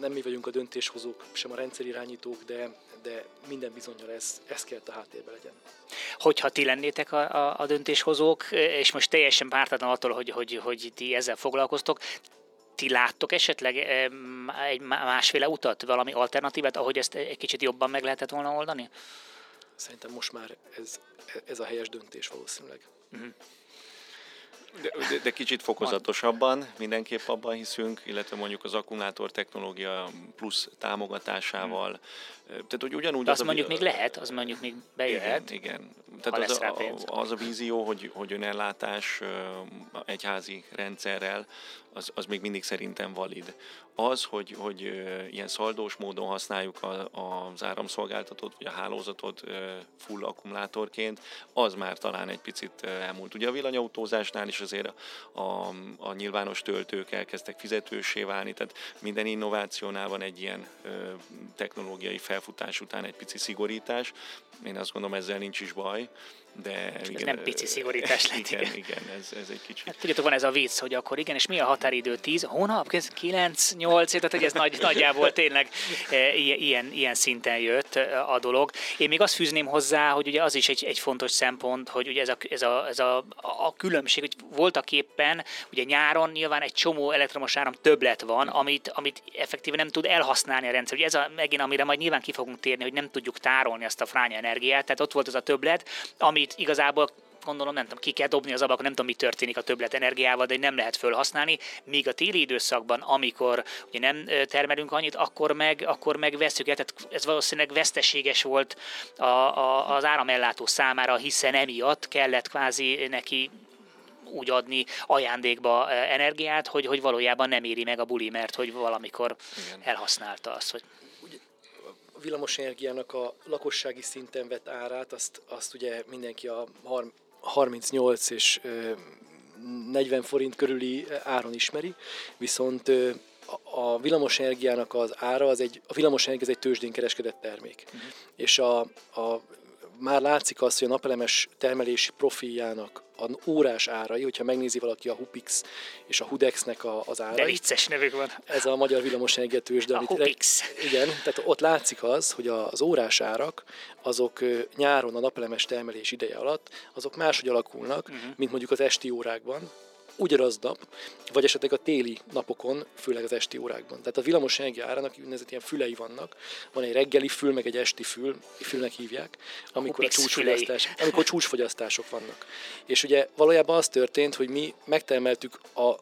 Nem mi vagyunk a döntéshozók, sem a rendszerirányítók, de de minden bizonyal ez, ez kell a háttérben legyen. Hogyha ti lennétek a, a, a döntéshozók, és most teljesen pártatlan attól, hogy, hogy, hogy ti ezzel foglalkoztok, ti láttok esetleg egy másféle utat, valami alternatívát, ahogy ezt egy kicsit jobban meg lehetett volna oldani? Szerintem most már ez, ez a helyes döntés valószínűleg. Uh-huh. De, de, kicsit fokozatosabban mindenképp abban hiszünk, illetve mondjuk az akkumulátor technológia plusz támogatásával. Hmm. Tehát, hogy ugyanúgy... De azt az mondjuk a, még lehet, az mondjuk még bejöhet. Igen, igen. Tehát az a, az a vízió, hogy, hogy önellátás egyházi rendszerrel, az, az még mindig szerintem valid. Az, hogy, hogy ilyen szaldós módon használjuk a, az áramszolgáltatót, vagy a hálózatot full akkumulátorként, az már talán egy picit elmúlt. Ugye a villanyautózásnál is azért a, a, a nyilvános töltők elkezdtek fizetősé válni, tehát minden innovációnál van egy ilyen technológiai felfutás után egy pici szigorítás. Én azt gondolom, ezzel nincs is baj. De igen, ez nem pici szigorítás lett. Igen, igen, igen ez, ez egy kicsit. Hát, tudjátok, van ez a vicc, hogy akkor igen, és mi a határidő? 10 hónap? 9, 8, tehát hogy ez nagy, nagyjából tényleg e, ilyen, ilyen szinten jött e, a dolog. Én még azt fűzném hozzá, hogy ugye az is egy, egy fontos szempont, hogy ugye ez a, ez a, ez a, a különbség, hogy voltak éppen, ugye nyáron nyilván egy csomó elektromos áram többlet van, amit, amit effektíve nem tud elhasználni a rendszer. Ugye ez a, megint, amire majd nyilván ki fogunk térni, hogy nem tudjuk tárolni azt a fránya energiát, tehát ott volt az a többlet, ami amit igazából gondolom, nem tudom, ki kell dobni az ablakon, nem tudom, mi történik a többlet energiával, de nem lehet felhasználni, míg a téli időszakban, amikor ugye nem termelünk annyit, akkor meg, akkor meg veszük el, tehát ez valószínűleg veszteséges volt a, a, az áramellátó számára, hiszen emiatt kellett kvázi neki úgy adni ajándékba energiát, hogy, hogy valójában nem éri meg a buli, mert hogy valamikor Igen. elhasználta azt, hogy villamosenergiának a lakossági szinten vett árát, azt, azt ugye mindenki a 38 és 40 forint körüli áron ismeri, viszont a villamosenergiának az ára, az egy, a villamosenergia ez egy tőzsdén kereskedett termék. Uh-huh. És a, a már látszik az, hogy a napelemes termelési profiljának a órás árai, hogyha megnézi valaki a Hupix és a Hudexnek a, az árai. De vicces nevük van. Ez a magyar villamosenergetős, de a amit Hupix. Igen, tehát ott látszik az, hogy az órás árak, azok nyáron a napelemes termelés ideje alatt, azok máshogy alakulnak, uh-huh. mint mondjuk az esti órákban, ugyanaz nap, vagy esetleg a téli napokon, főleg az esti órákban. Tehát a villamos energia árának úgynevezett ilyen fülei vannak. Van egy reggeli fül, meg egy esti fül, fülnek hívják, amikor, a csúcsfogyasztás, amikor csúcsfogyasztások vannak. És ugye valójában az történt, hogy mi megtermeltük a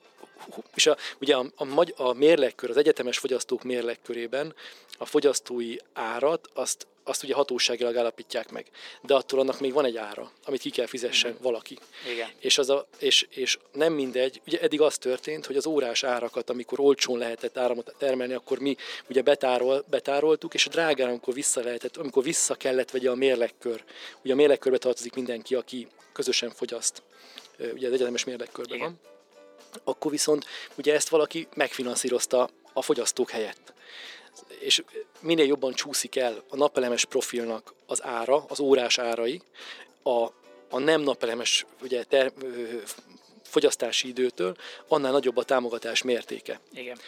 és a, ugye a, a, a mérlekkör, az egyetemes fogyasztók mérlekkörében a fogyasztói árat azt azt ugye hatóságilag állapítják meg. De attól annak még van egy ára, amit ki kell fizessen uh-huh. valaki. Igen. És, az a, és, és nem mindegy, ugye eddig az történt, hogy az órás árakat, amikor olcsón lehetett áramot termelni, akkor mi ugye betárol, betároltuk, és a drágán, amikor vissza lehetett, amikor vissza kellett vegye a mérlekkör. Ugye a mérlekkörbe tartozik mindenki, aki közösen fogyaszt. Ugye az egyetemes mérlekkörben Igen. van. Akkor viszont ugye ezt valaki megfinanszírozta a fogyasztók helyett és minél jobban csúszik el a napelemes profilnak az ára, az órás árai, a, a nem napelemes ugye, ter, fogyasztási időtől, annál nagyobb a támogatás mértéke. Igen.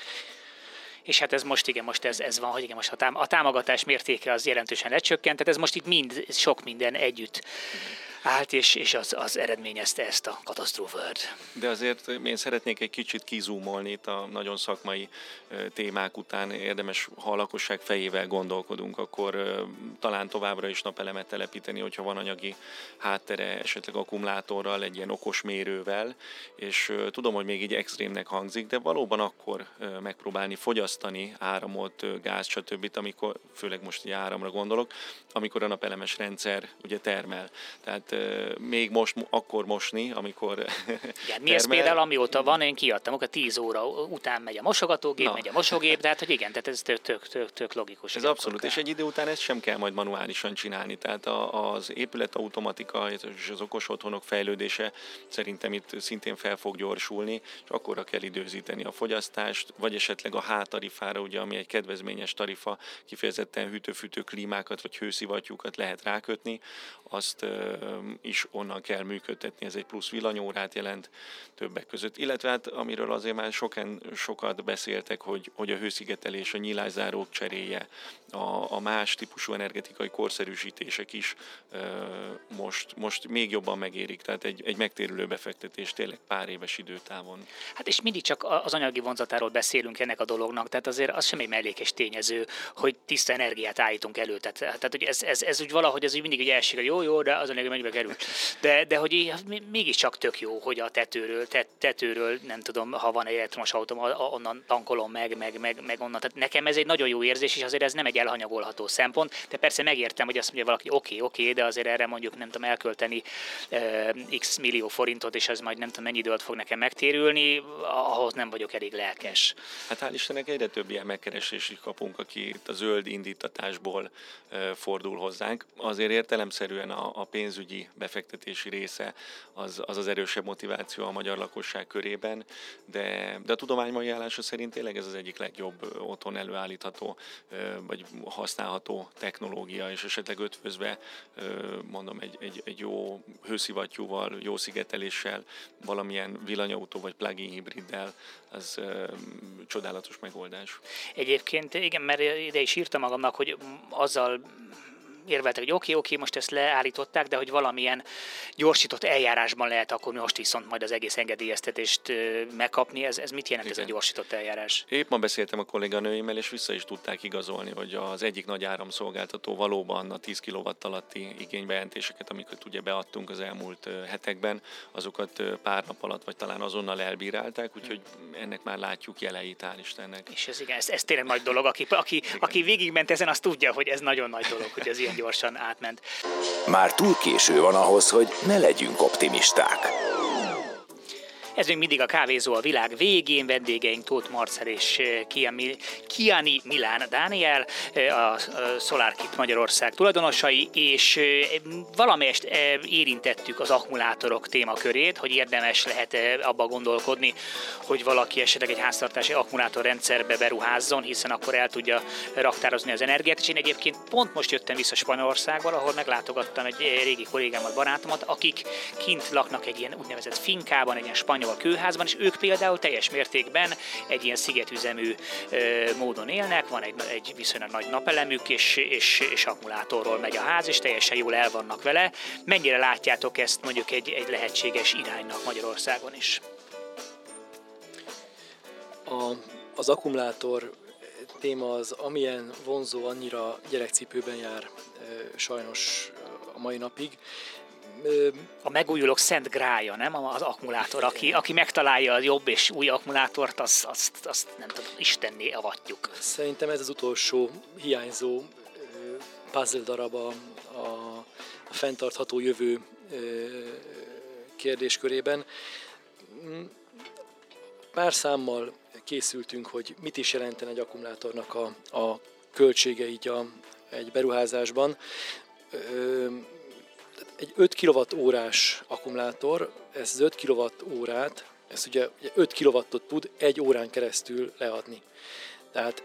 És hát ez most, igen, most ez, ez van, hogy igen, most a, tám- a támogatás mértéke az jelentősen lecsökkent, tehát ez most itt mind, sok minden együtt állt, és, és az, az eredményezte ezt a katasztrófát. De azért én szeretnék egy kicsit kizúmolni itt a nagyon szakmai témák után, érdemes, ha a lakosság fejével gondolkodunk, akkor talán továbbra is napelemet telepíteni, hogyha van anyagi háttere, esetleg akkumulátorral, egy ilyen okos mérővel, és tudom, hogy még így extrémnek hangzik, de valóban akkor megpróbálni fogyasztani áramot, gáz, stb., amikor, főleg most így áramra gondolok, amikor a napelemes rendszer ugye termel. Tehát még most, akkor mosni, amikor Igen, mi ez például, amióta van, én kiadtam, akkor 10 óra után megy a mosogatógép, Na. megy a mosógép, tehát hogy igen, tehát ez tök, tök, tök, tök logikus. Ez abszolút, és egy idő után ezt sem kell majd manuálisan csinálni, tehát a, az épületautomatika és az okos otthonok fejlődése szerintem itt szintén fel fog gyorsulni, és akkorra kell időzíteni a fogyasztást, vagy esetleg a hátarifára, ugye, ami egy kedvezményes tarifa, kifejezetten hűtőfűtő klímákat vagy hőszivattyúkat lehet rákötni, azt is onnan kell működtetni, ez egy plusz villanyórát jelent többek között. Illetve hát, amiről azért már sokan, sokat beszéltek, hogy, hogy a hőszigetelés, a nyilászárók cseréje, a, a más típusú energetikai korszerűsítések is most, most még jobban megérik, tehát egy, egy megtérülő befektetés tényleg pár éves időtávon. Hát és mindig csak az anyagi vonzatáról beszélünk ennek a dolognak, tehát azért az sem egy mellékes tényező, hogy tiszta energiát állítunk elő. Tehát, tehát hogy ez, ez, ez úgy valahogy ez úgy mindig egy elség, hogy jó, jó, de az anyag mennyibe kerül. De, de hogy így, mégiscsak tök jó, hogy a tetőről, tet, tetőről, nem tudom, ha van egy elektromos autóm, onnan tankolom meg, meg, meg, meg onnan. Tehát nekem ez egy nagyon jó érzés, és azért ez nem egy elhanyagolható szempont, de persze megértem, hogy azt mondja valaki, oké, oké, de azért erre mondjuk nem tudom elkölteni uh, x millió forintot, és ez majd nem tudom mennyi időt fog nekem megtérülni, ahhoz nem vagyok elég lelkes. Hát hál' Istennek egyre több ilyen megkeresést kapunk, aki itt a zöld indítatásból uh, fordul hozzánk. Azért értelemszerűen a, a pénzügyi befektetési része az, az az erősebb motiváció a magyar lakosság körében, de, de a tudomány mai állása szerint tényleg ez az egyik legjobb otthon előállítható vagy használható technológia, és esetleg ötvözve mondom egy, egy, egy jó hőszivattyúval, jó szigeteléssel, valamilyen villanyautó vagy plug-in hibriddel, az csodálatos megoldás. Egyébként igen, mert ide is írtam magamnak, hogy azzal érveltek, hogy oké, okay, oké, okay, most ezt leállították, de hogy valamilyen gyorsított eljárásban lehet akkor most viszont majd az egész engedélyeztetést megkapni. Ez, ez mit jelent Igen. ez a gyorsított eljárás? Épp ma beszéltem a kolléganőimmel, és vissza is tudták igazolni, hogy az egyik nagy áramszolgáltató valóban a 10 kW alatti igénybejelentéseket, amiket ugye beadtunk az elmúlt hetekben, azokat pár nap alatt, vagy talán azonnal elbírálták, úgyhogy ennek már látjuk jeleit, hál' Istennek. És ez igen, ez, ez tényleg nagy dolog. Aki, aki, aki végigment ezen, az tudja, hogy ez nagyon nagy dolog, hogy ilyen ilyen gyorsan átment. Már túl késő van ahhoz, hogy ne legyünk optimisták. Ez még mindig a kávézó a világ végén, vendégeink Tóth Marcel és eh, Kiani Milán Dániel, eh, a SolarKit Magyarország tulajdonosai, és eh, valamelyest érintettük az akkumulátorok témakörét, hogy érdemes lehet abba gondolkodni, hogy valaki esetleg egy háztartási akkumulátorrendszerbe beruházzon, hiszen akkor el tudja raktározni az energiát, és én egyébként pont most jöttem vissza Spanyolországból, ahol meglátogattam egy régi kollégámat, barátomat, akik kint laknak egy ilyen úgynevezett finkában, egy ilyen spanyol spanyol kőházban, és ők például teljes mértékben egy ilyen szigetüzemű módon élnek, van egy, egy viszonylag nagy napelemük, és, és, és akkumulátorról megy a ház, és teljesen jól el vannak vele. Mennyire látjátok ezt mondjuk egy, egy lehetséges iránynak Magyarországon is? A, az akkumulátor téma az amilyen vonzó, annyira gyerekcipőben jár sajnos a mai napig a megújulók szent grája, nem? Az akkumulátor. Aki, aki megtalálja a jobb és új akkumulátort, azt, azt, azt nem tudom, istenné avatjuk. Szerintem ez az utolsó hiányzó puzzle darab a, a, a fenntartható jövő kérdéskörében. Pár számmal készültünk, hogy mit is jelenten egy akkumulátornak a, a költsége így a, egy beruházásban egy 5 kWh-órás akkumulátor, ez az 5 kWh-órát, ez ugye 5 kW-ot tud egy órán keresztül leadni. Tehát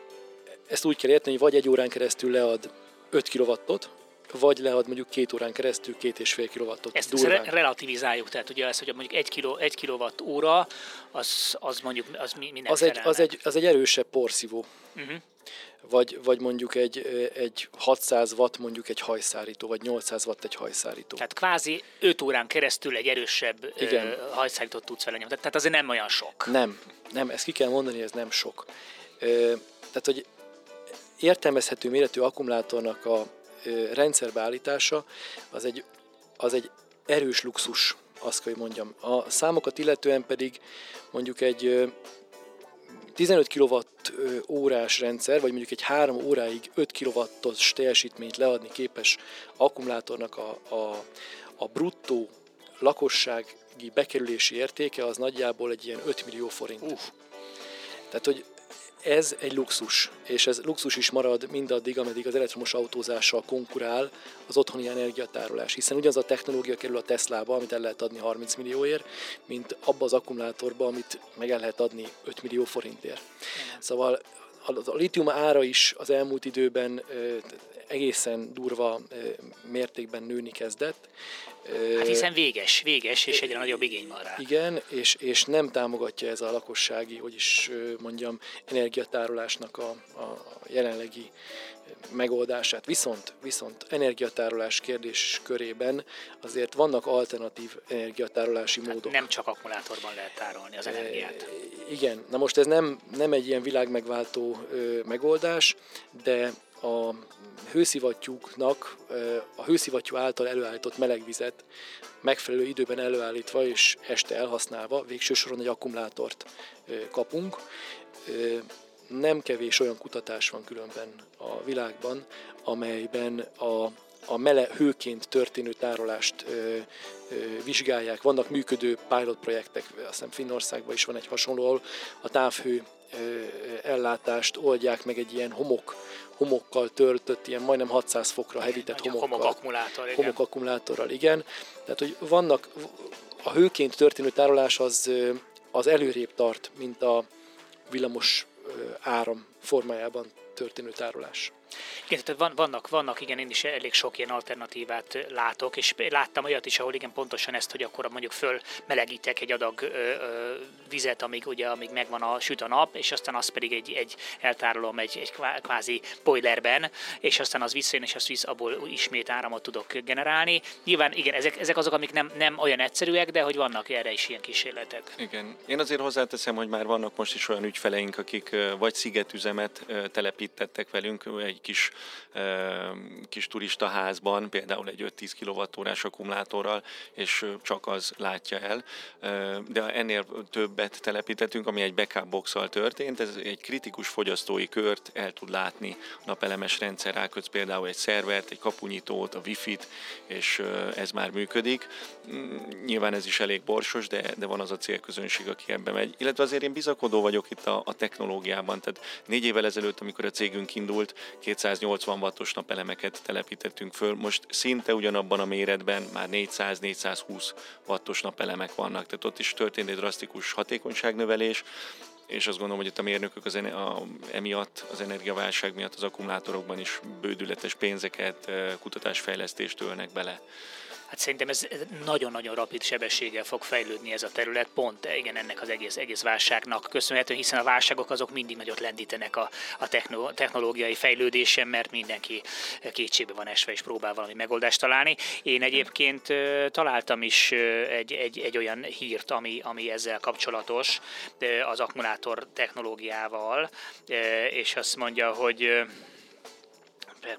ezt úgy kell érteni, hogy vagy egy órán keresztül lead 5 kW-ot, vagy lead mondjuk két órán keresztül két és fél kilowattot. Ezt, ezt re- relativizáljuk, tehát ugye ez, hogy mondjuk egy, kiló, egy kilowatt óra, az, az mondjuk az minden az egy, az, egy, az egy erősebb porszívó. Uh-huh. Vagy, vagy mondjuk egy, egy 600 watt mondjuk egy hajszárító, vagy 800 watt egy hajszárító. Tehát kvázi 5 órán keresztül egy erősebb Igen. Hajszárítót tudsz vele nyomni. Tehát azért nem olyan sok. Nem, nem, ezt ki kell mondani, ez nem sok. Tehát, hogy értelmezhető méretű akkumulátornak a rendszerbeállítása az egy, az egy erős luxus, azt kell, hogy mondjam. A számokat illetően pedig mondjuk egy 15 kW órás rendszer, vagy mondjuk egy 3 óráig 5 kW-os teljesítményt leadni képes akkumulátornak a, a, a bruttó lakossági bekerülési értéke az nagyjából egy ilyen 5 millió forint. Uh. Tehát, hogy ez egy luxus, és ez luxus is marad mindaddig, ameddig az elektromos autózással konkurál az otthoni energiatárolás, hiszen ugyanaz a technológia kerül a Teslába, amit el lehet adni 30 millióért, mint abba az akkumulátorba, amit meg el lehet adni 5 millió forintért. Szóval a litium ára is az elmúlt időben egészen durva mértékben nőni kezdett. Hát hiszen véges, véges, és egyre nagyobb igény van rá. Igen, és, és nem támogatja ez a lakossági, hogy is mondjam, energiatárolásnak a, a jelenlegi megoldását. Viszont, viszont energiatárolás kérdés körében azért vannak alternatív energiatárolási Tehát módok. Nem csak akkumulátorban lehet tárolni az energiát. E, igen, na most ez nem, nem egy ilyen világmegváltó ö, megoldás, de a hőszivattyúknak, a hőszivattyú által előállított melegvizet megfelelő időben előállítva és este elhasználva végső soron egy akkumulátort kapunk. Nem kevés olyan kutatás van különben a világban, amelyben a a mele hőként történő tárolást ö, ö, vizsgálják. Vannak működő pilot projektek, azt hiszem Finnországban is van egy hasonló, ahol a távhő ellátást oldják meg egy ilyen homok homokkal töltött, ilyen majdnem 600 fokra hevített homokkal. Homokakkumulátor, igen. Homokakkumulátorral, igen. Tehát, hogy vannak, a hőként történő tárolás az, az előrébb tart, mint a villamos áram formájában történő tárolás. Igen, tehát van, vannak, vannak, igen, én is elég sok ilyen alternatívát látok, és láttam olyat is, ahol igen, pontosan ezt, hogy akkor mondjuk föl melegítek egy adag ö, ö, vizet, amíg ugye, amíg megvan a süt a nap, és aztán azt pedig egy, egy eltárolom egy, egy kvázi boilerben, és aztán az visszajön, és azt visz, abból ismét áramot tudok generálni. Nyilván igen, ezek, ezek azok, amik nem, nem olyan egyszerűek, de hogy vannak erre is ilyen kísérletek. Igen, én azért hozzáteszem, hogy már vannak most is olyan ügyfeleink, akik vagy szigetüzemet telepítettek velünk, egy kis, kis turista házban, például egy 5-10 kWh akkumulátorral, és csak az látja el. De ennél többet telepítettünk, ami egy backup boxal történt, ez egy kritikus fogyasztói kört el tud látni a napelemes rendszer, rákötsz például egy szervert, egy kapunyitót, a wifi-t, és ez már működik. Mm, nyilván ez is elég borsos, de, de van az a célközönség, aki ebbe megy. Illetve azért én bizakodó vagyok itt a, a technológiában. Tehát négy évvel ezelőtt, amikor a cégünk indult, 280 wattos napelemeket telepítettünk föl, most szinte ugyanabban a méretben már 400-420 wattos napelemek vannak, tehát ott is történt egy drasztikus hatékonyságnövelés, és azt gondolom, hogy itt a mérnökök az, a, emiatt, az energiaválság miatt az akkumulátorokban is bődületes pénzeket, kutatásfejlesztést ölnek bele. Hát szerintem ez nagyon-nagyon rapid sebességgel fog fejlődni ez a terület, pont igen, ennek az egész, egész válságnak köszönhető, hiszen a válságok azok mindig nagyot lendítenek a, a technológiai fejlődésen, mert mindenki kétségbe van esve és próbál valami megoldást találni. Én egyébként találtam is egy, egy, egy olyan hírt, ami, ami ezzel kapcsolatos az akkumulátor technológiával, és azt mondja, hogy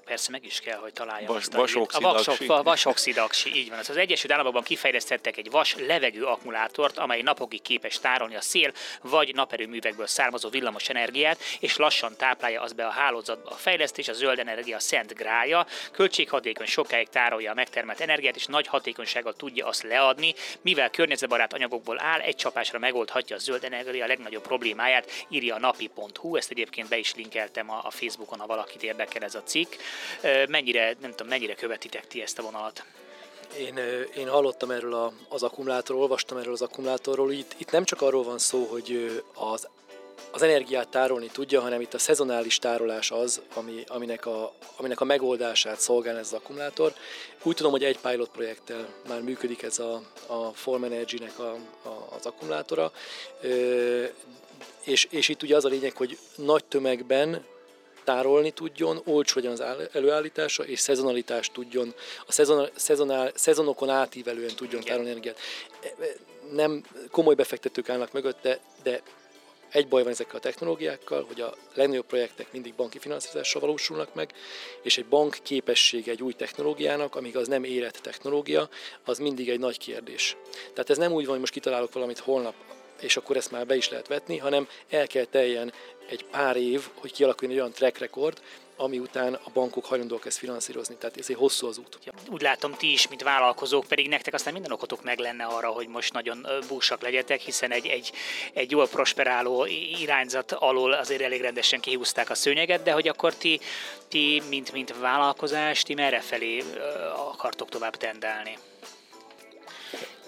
persze meg is kell, hogy találjam Vas, vasoxidaksi. A vasoxidaksi, így van. Az, az Egyesült Államokban kifejlesztettek egy vas levegő akkumulátort, amely napokig képes tárolni a szél vagy naperőművekből származó villamos energiát, és lassan táplálja az be a hálózatba. A fejlesztés a zöld energia szent grája, költséghatékony sokáig tárolja a megtermelt energiát, és nagy hatékonysággal tudja azt leadni, mivel környezetbarát anyagokból áll, egy csapásra megoldhatja a zöld energia a legnagyobb problémáját, írja a napi.hu, ezt egyébként be is linkeltem a, a Facebookon, ha valakit érdekel ez a cikk. Mennyire, nem tudom, mennyire követitek ti ezt a vonalat? Én, én hallottam erről a, az akkumulátorról, olvastam erről az akkumulátorról. Itt, itt nem csak arról van szó, hogy az az energiát tárolni tudja, hanem itt a szezonális tárolás az, ami, aminek, a, aminek a megoldását szolgál ez az akkumulátor. Úgy tudom, hogy egy pilot projekttel már működik ez a, a Form Energy-nek a, a, az akkumulátora, és, és itt ugye az a lényeg, hogy nagy tömegben tárolni tudjon, olcsó legyen az előállítása, és szezonalitást tudjon, a szezon, szezonál, szezonokon átívelően tudjon Igen. tárolni energiát. Nem komoly befektetők állnak mögötte, de egy baj van ezekkel a technológiákkal, hogy a legnagyobb projektek mindig banki finanszírozással valósulnak meg, és egy bank képessége egy új technológiának, amíg az nem érett technológia, az mindig egy nagy kérdés. Tehát ez nem úgy van, hogy most kitalálok valamit holnap, és akkor ezt már be is lehet vetni, hanem el kell teljen egy pár év, hogy kialakuljon egy olyan track record, ami után a bankok hajlandóak ezt finanszírozni. Tehát ez egy hosszú az út. Úgy látom, ti is, mint vállalkozók, pedig nektek aztán minden okotok meg lenne arra, hogy most nagyon búsak legyetek, hiszen egy, egy, egy jól prosperáló irányzat alól azért elég rendesen kihúzták a szőnyeget, de hogy akkor ti, ti mint, mint vállalkozás, ti merre felé akartok tovább tendálni?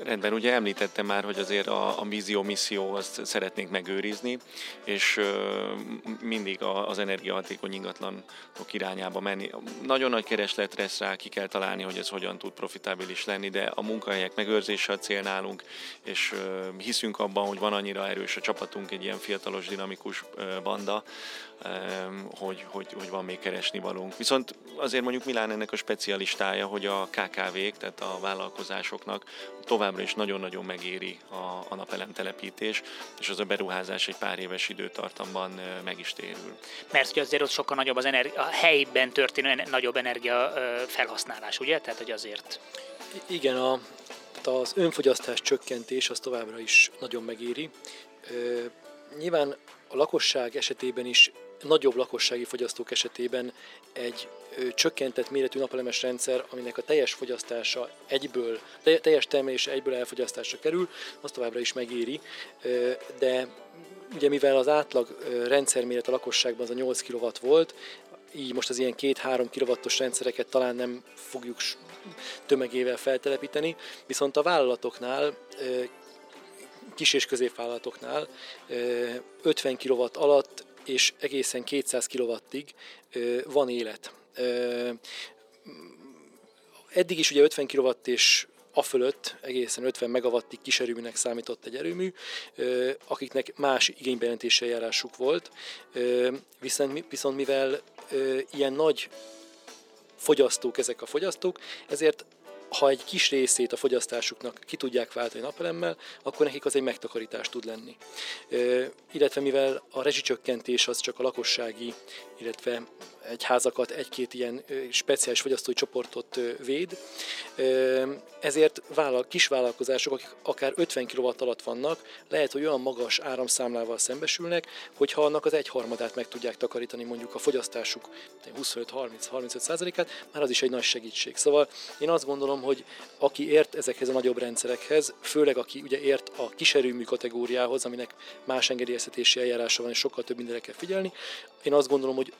Rendben, ugye említettem már, hogy azért a, a vízió, misszió azt szeretnénk megőrizni, és ö, mindig a, az energiahatékony ingatlanok irányába menni. Nagyon nagy kereslet lesz rá, ki kell találni, hogy ez hogyan tud profitábilis lenni, de a munkahelyek megőrzése a cél nálunk, és ö, hiszünk abban, hogy van annyira erős a csapatunk, egy ilyen fiatalos, dinamikus ö, banda, hogy, hogy, hogy van még keresni valunk. Viszont azért mondjuk Milán ennek a specialistája, hogy a KKV-k, tehát a vállalkozásoknak továbbra is nagyon-nagyon megéri a, a napelem telepítés, és az a beruházás egy pár éves időtartamban meg is térül. Mert hogy azért ott sokkal nagyobb az energia, a helyben történő nagyobb energia felhasználás, ugye? Tehát, hogy azért... Igen, a, az önfogyasztás csökkentés az továbbra is nagyon megéri. Nyilván a lakosság esetében is nagyobb lakossági fogyasztók esetében egy csökkentett méretű napelemes rendszer, aminek a teljes fogyasztása egyből, teljes termelése egyből elfogyasztásra kerül, az továbbra is megéri, de ugye mivel az átlag rendszerméret a lakosságban az a 8 kW volt, így most az ilyen 2-3 kW-os rendszereket talán nem fogjuk tömegével feltelepíteni, viszont a vállalatoknál kis- és középvállalatoknál 50 kW alatt és egészen 200 kW-ig van élet. Eddig is ugye 50 kW és a fölött egészen 50 megawattig kiserőműnek számított egy erőmű, akiknek más igénybejelentési eljárásuk volt, viszont, viszont mivel ilyen nagy fogyasztók ezek a fogyasztók, ezért ha egy kis részét a fogyasztásuknak ki tudják váltani napelemmel, akkor nekik az egy megtakarítás tud lenni. Illetve mivel a rezsicsökkentés az csak a lakossági, illetve egy házakat, egy-két ilyen speciális fogyasztói csoportot véd, ezért vállal, kis vállalkozások, akik akár 50 kW alatt vannak, lehet, hogy olyan magas áramszámlával szembesülnek, hogyha annak az egyharmadát meg tudják takarítani mondjuk a fogyasztásuk 25-30-35 át már az is egy nagy segítség. Szóval én azt gondolom, hogy aki ért ezekhez a nagyobb rendszerekhez, főleg aki ugye ért a kiserőmű kategóriához, aminek más engedélyeztetési eljárása van, és sokkal több mindenre kell figyelni, én azt gondolom, hogy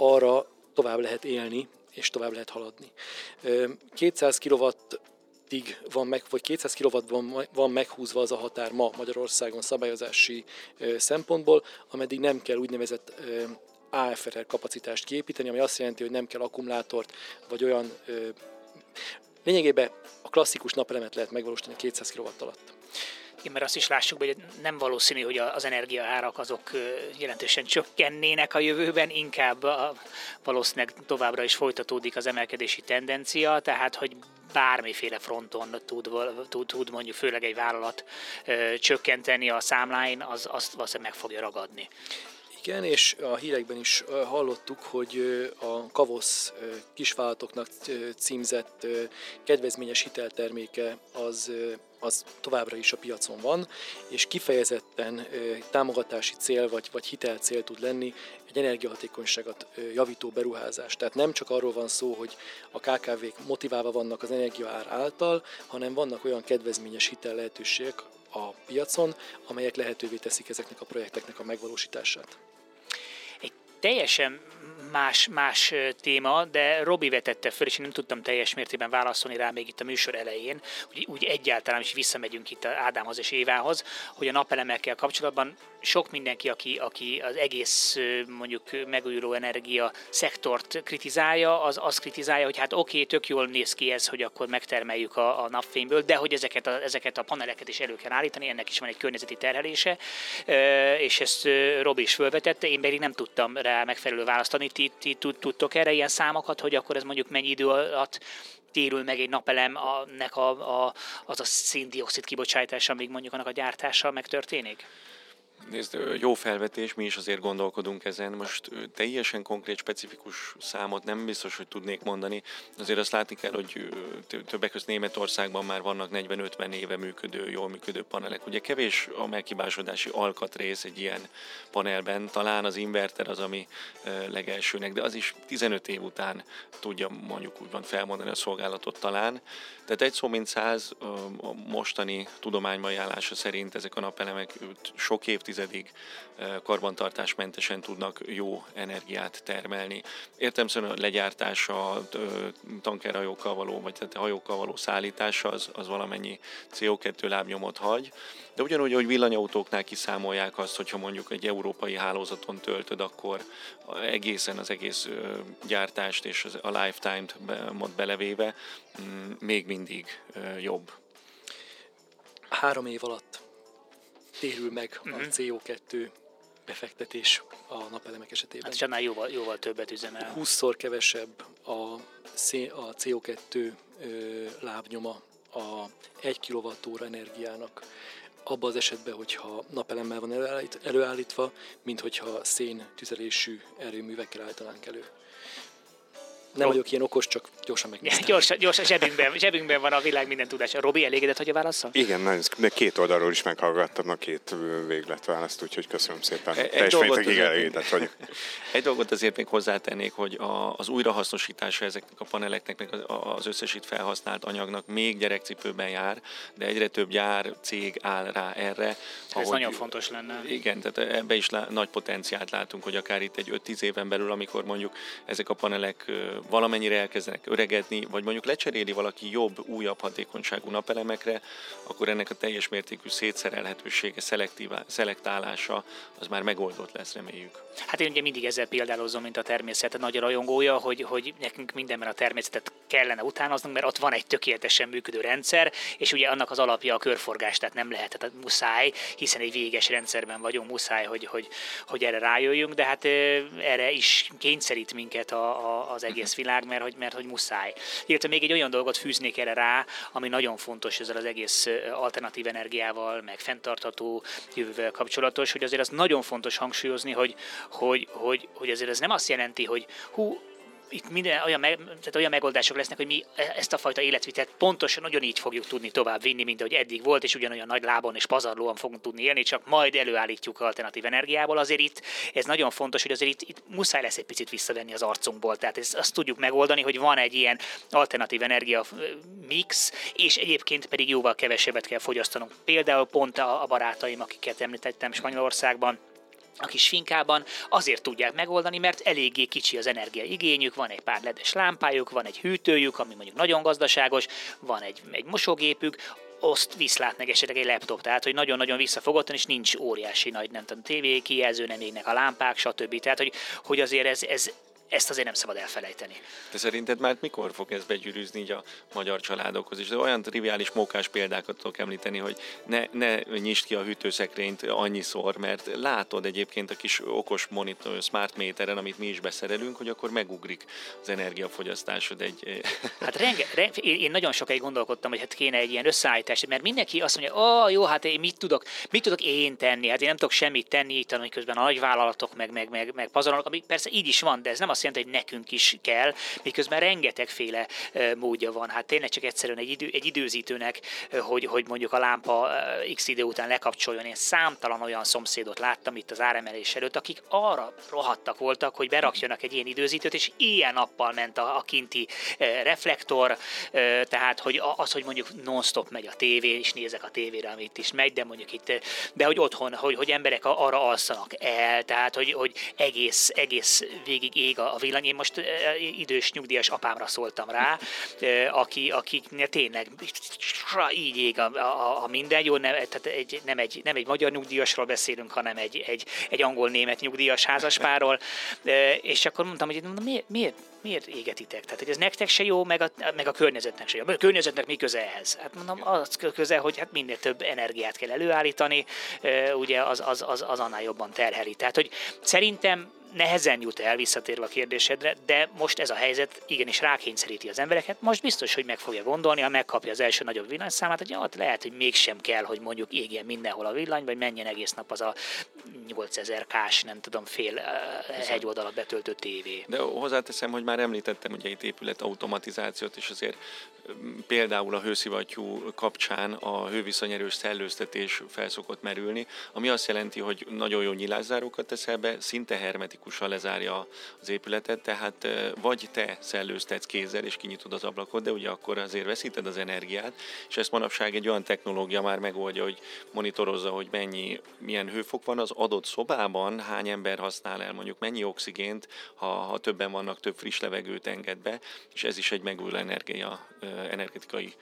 arra tovább lehet élni, és tovább lehet haladni. 200 kW van meg, vagy 200 kW van, meghúzva az a határ ma Magyarországon szabályozási szempontból, ameddig nem kell úgynevezett AFRR kapacitást kiépíteni, ami azt jelenti, hogy nem kell akkumulátort, vagy olyan lényegében a klasszikus napelemet lehet megvalósítani 200 kW alatt. Igen, mert azt is lássuk, hogy nem valószínű, hogy az energiaárak azok jelentősen csökkennének a jövőben, inkább a, valószínűleg továbbra is folytatódik az emelkedési tendencia, tehát hogy bármiféle fronton tud, tud, tud mondjuk főleg egy vállalat ö, csökkenteni a számláin, az azt valószínűleg meg fogja ragadni. Igen, és a hírekben is hallottuk, hogy a Kavosz kisvállalatoknak címzett kedvezményes hitelterméke az, az továbbra is a piacon van, és kifejezetten támogatási cél vagy, vagy hitelcél tud lenni egy energiahatékonyságot javító beruházás. Tehát nem csak arról van szó, hogy a KKV-k motiválva vannak az energiaár által, hanem vannak olyan kedvezményes hitel lehetőségek a piacon, amelyek lehetővé teszik ezeknek a projekteknek a megvalósítását. Teljesen más, más téma, de Robi vetette föl, és én nem tudtam teljes mértékben válaszolni rá még itt a műsor elején, hogy úgy egyáltalán is visszamegyünk itt Ádámhoz és Évához, hogy a napelemekkel kapcsolatban sok mindenki, aki, aki az egész mondjuk megújuló energia szektort kritizálja, az azt kritizálja, hogy hát oké, tök jól néz ki ez, hogy akkor megtermeljük a, a napfényből, de hogy ezeket a, ezeket a paneleket is elő kell állítani, ennek is van egy környezeti terhelése, és ezt Robi is felvetette, én pedig nem tudtam rá megfelelő választ adni. Ti, ti tudtok erre ilyen számokat, hogy akkor ez mondjuk mennyi idő alatt térül meg egy napelemnek a, a, az a széndiokszid kibocsátás, amíg mondjuk annak a gyártása megtörténik? Nézd, jó felvetés, mi is azért gondolkodunk ezen. Most teljesen konkrét, specifikus számot nem biztos, hogy tudnék mondani. Azért azt látni kell, hogy többek között Németországban már vannak 40-50 éve működő, jól működő panelek. Ugye kevés a megkibásodási alkatrész egy ilyen panelben, talán az inverter az, ami legelsőnek, de az is 15 év után tudja mondjuk úgy van felmondani a szolgálatot talán. Tehát egy szó mint száz a mostani tudományban ajánlása szerint ezek a napelemek sok évtizedig karbantartásmentesen tudnak jó energiát termelni. Értemszerűen a legyártása, tankerhajókkal való, vagy tehát hajókkal való szállítása az, az valamennyi CO2 lábnyomot hagy, de ugyanúgy, hogy villanyautóknál kiszámolják azt, hogyha mondjuk egy európai hálózaton töltöd, akkor egészen az egész gyártást és a lifetime-t belevéve mm, még mindig jobb. Három év alatt térül meg a mhm. CO2 befektetés a napelemek esetében. Hát annál jóval, jóval többet üzemel. 20-szor kevesebb a, a CO2 ö, lábnyoma a 1 kWh energiának abban az esetben, hogyha napelemmel van előállítva, mint hogyha szén tüzelésű erőművekkel állítanánk elő. Nem vagyok ilyen okos, csak gyorsan megnéztem. (laughs) Gyorsan, gyorsan zsebünkben, zsebünkben van a világ minden tudása. Robi, elégedett, hogy a válasza? Igen, nagyon, de két oldalról is meghallgattam a két végletválaszt, úgyhogy köszönöm szépen. Egy mértékig elégedett vagyok. Egy dolgot azért még hozzátennék, hogy a, az újrahasznosítása ezeknek a paneleknek, meg az összes itt felhasznált anyagnak még gyerekcipőben jár, de egyre több gyár, cég áll rá erre. Ez ahogy, nagyon fontos lenne. Igen, tehát ebbe is lá, nagy potenciált látunk, hogy akár itt egy 5-10 éven belül, amikor mondjuk ezek a panelek valamennyire elkezdenek öregedni, vagy mondjuk lecseréli valaki jobb, újabb hatékonyságú napelemekre, akkor ennek a teljes mértékű szétszerelhetősége, szelektálása az már megoldott lesz, reméljük. Hát én ugye mindig ezzel példálozom, mint a természet nagy rajongója, hogy, hogy nekünk mindenben a természetet kellene utánoznunk, mert ott van egy tökéletesen működő rendszer, és ugye annak az alapja a körforgás, tehát nem lehet, tehát muszáj, hiszen egy véges rendszerben vagyunk, muszáj, hogy, hogy, hogy erre rájöjjünk, de hát erre is kényszerít minket a, a, az egész világ, mert hogy, mert hogy muszáj. Illetve még egy olyan dolgot fűznék erre rá, ami nagyon fontos ezzel az egész alternatív energiával, meg fenntartható jövővel kapcsolatos, hogy azért az nagyon fontos hangsúlyozni, hogy, hogy, hogy, hogy azért ez nem azt jelenti, hogy hú, itt minden olyan, me, tehát olyan megoldások lesznek, hogy mi e, ezt a fajta életvitet pontosan nagyon így fogjuk tudni tovább vinni, mint ahogy eddig volt, és ugyanolyan nagy lábon és pazarlóan fogunk tudni élni, csak majd előállítjuk alternatív energiából. Azért itt ez nagyon fontos, hogy azért itt, itt muszáj lesz egy picit visszavenni az arcunkból. Tehát ezt, azt tudjuk megoldani, hogy van egy ilyen alternatív energia mix, és egyébként pedig jóval kevesebbet kell fogyasztanunk. Például pont a, a barátaim, akiket említettem Spanyolországban, a kis finkában azért tudják megoldani, mert eléggé kicsi az energiaigényük, van egy pár ledes lámpájuk, van egy hűtőjük, ami mondjuk nagyon gazdaságos, van egy, egy mosógépük, oszt viszlát meg esetleg egy laptop, tehát hogy nagyon-nagyon visszafogottan, és nincs óriási nagy, nem tudom, tévé kijelző, nem égnek a lámpák, stb. Tehát, hogy, hogy azért ez, ez ezt azért nem szabad elfelejteni. De szerinted már mikor fog ez begyűrűzni így a magyar családokhoz is? De olyan triviális mókás példákat tudok említeni, hogy ne, ne nyisd ki a hűtőszekrényt annyiszor, mert látod egyébként a kis okos monitor, smart méteren, amit mi is beszerelünk, hogy akkor megugrik az energiafogyasztásod egy... (laughs) Hát renge, renge, én nagyon sokáig gondolkodtam, hogy hát kéne egy ilyen összeállítás, mert mindenki azt mondja, ó, oh, jó, hát én mit tudok, mit tudok én tenni? Hát én nem tudok semmit tenni, itt közben a nagyvállalatok meg, meg, meg, meg pazarolnak, ami persze így is van, de ez nem azt jelenti, hogy nekünk is kell, miközben rengetegféle módja van. Hát tényleg csak egyszerűen egy, idő, egy időzítőnek, hogy, hogy mondjuk a lámpa x idő után lekapcsoljon. Én számtalan olyan szomszédot láttam itt az áremelés előtt, akik arra rohadtak voltak, hogy berakjanak egy ilyen időzítőt, és ilyen nappal ment a, a kinti reflektor, tehát hogy az, hogy mondjuk non-stop megy a tévé, és nézek a tévére, amit is megy, de mondjuk itt, de hogy otthon, hogy, hogy emberek arra alszanak el, tehát hogy, hogy egész, egész végig ég a, a villany. Én most idős nyugdíjas apámra szóltam rá, aki, akiknél tényleg így ég a, a, a minden, jó, nem, tehát egy, nem, egy, nem egy magyar nyugdíjasról beszélünk, hanem egy, egy, egy angol-német nyugdíjas házaspárról, és akkor mondtam, hogy miért, miért, miért égetitek? Tehát, hogy ez nektek se jó, meg a, meg a környezetnek se jó. A környezetnek mi köze ehhez? Hát mondom, az köze, hogy hát minél több energiát kell előállítani, ugye az, az, az, az annál jobban terheli. Tehát, hogy szerintem nehezen jut el, visszatérve a kérdésedre, de most ez a helyzet igenis rákényszeríti az embereket. Most biztos, hogy meg fogja gondolni, ha megkapja az első nagyobb villanyszámát, hogy ott lehet, hogy mégsem kell, hogy mondjuk égjen mindenhol a villany, vagy menjen egész nap az a 8000 kás, nem tudom, fél egy oldalat betöltő tévé. De hozzáteszem, hogy már említettem ugye itt épület automatizációt, és azért például a hőszivattyú kapcsán a hőviszonyerős szellőztetés felszokott merülni, ami azt jelenti, hogy nagyon jó nyilászárókat teszel be, szinte hermetikusan lezárja az épületet, tehát vagy te szellőztetsz kézzel és kinyitod az ablakot, de ugye akkor azért veszíted az energiát, és ezt manapság egy olyan technológia már megoldja, hogy monitorozza, hogy mennyi, milyen hőfok van az adott szobában, hány ember használ el mondjuk mennyi oxigént, ha, ha többen vannak, több friss levegőt enged be, és ez is egy megújuló energia energetikai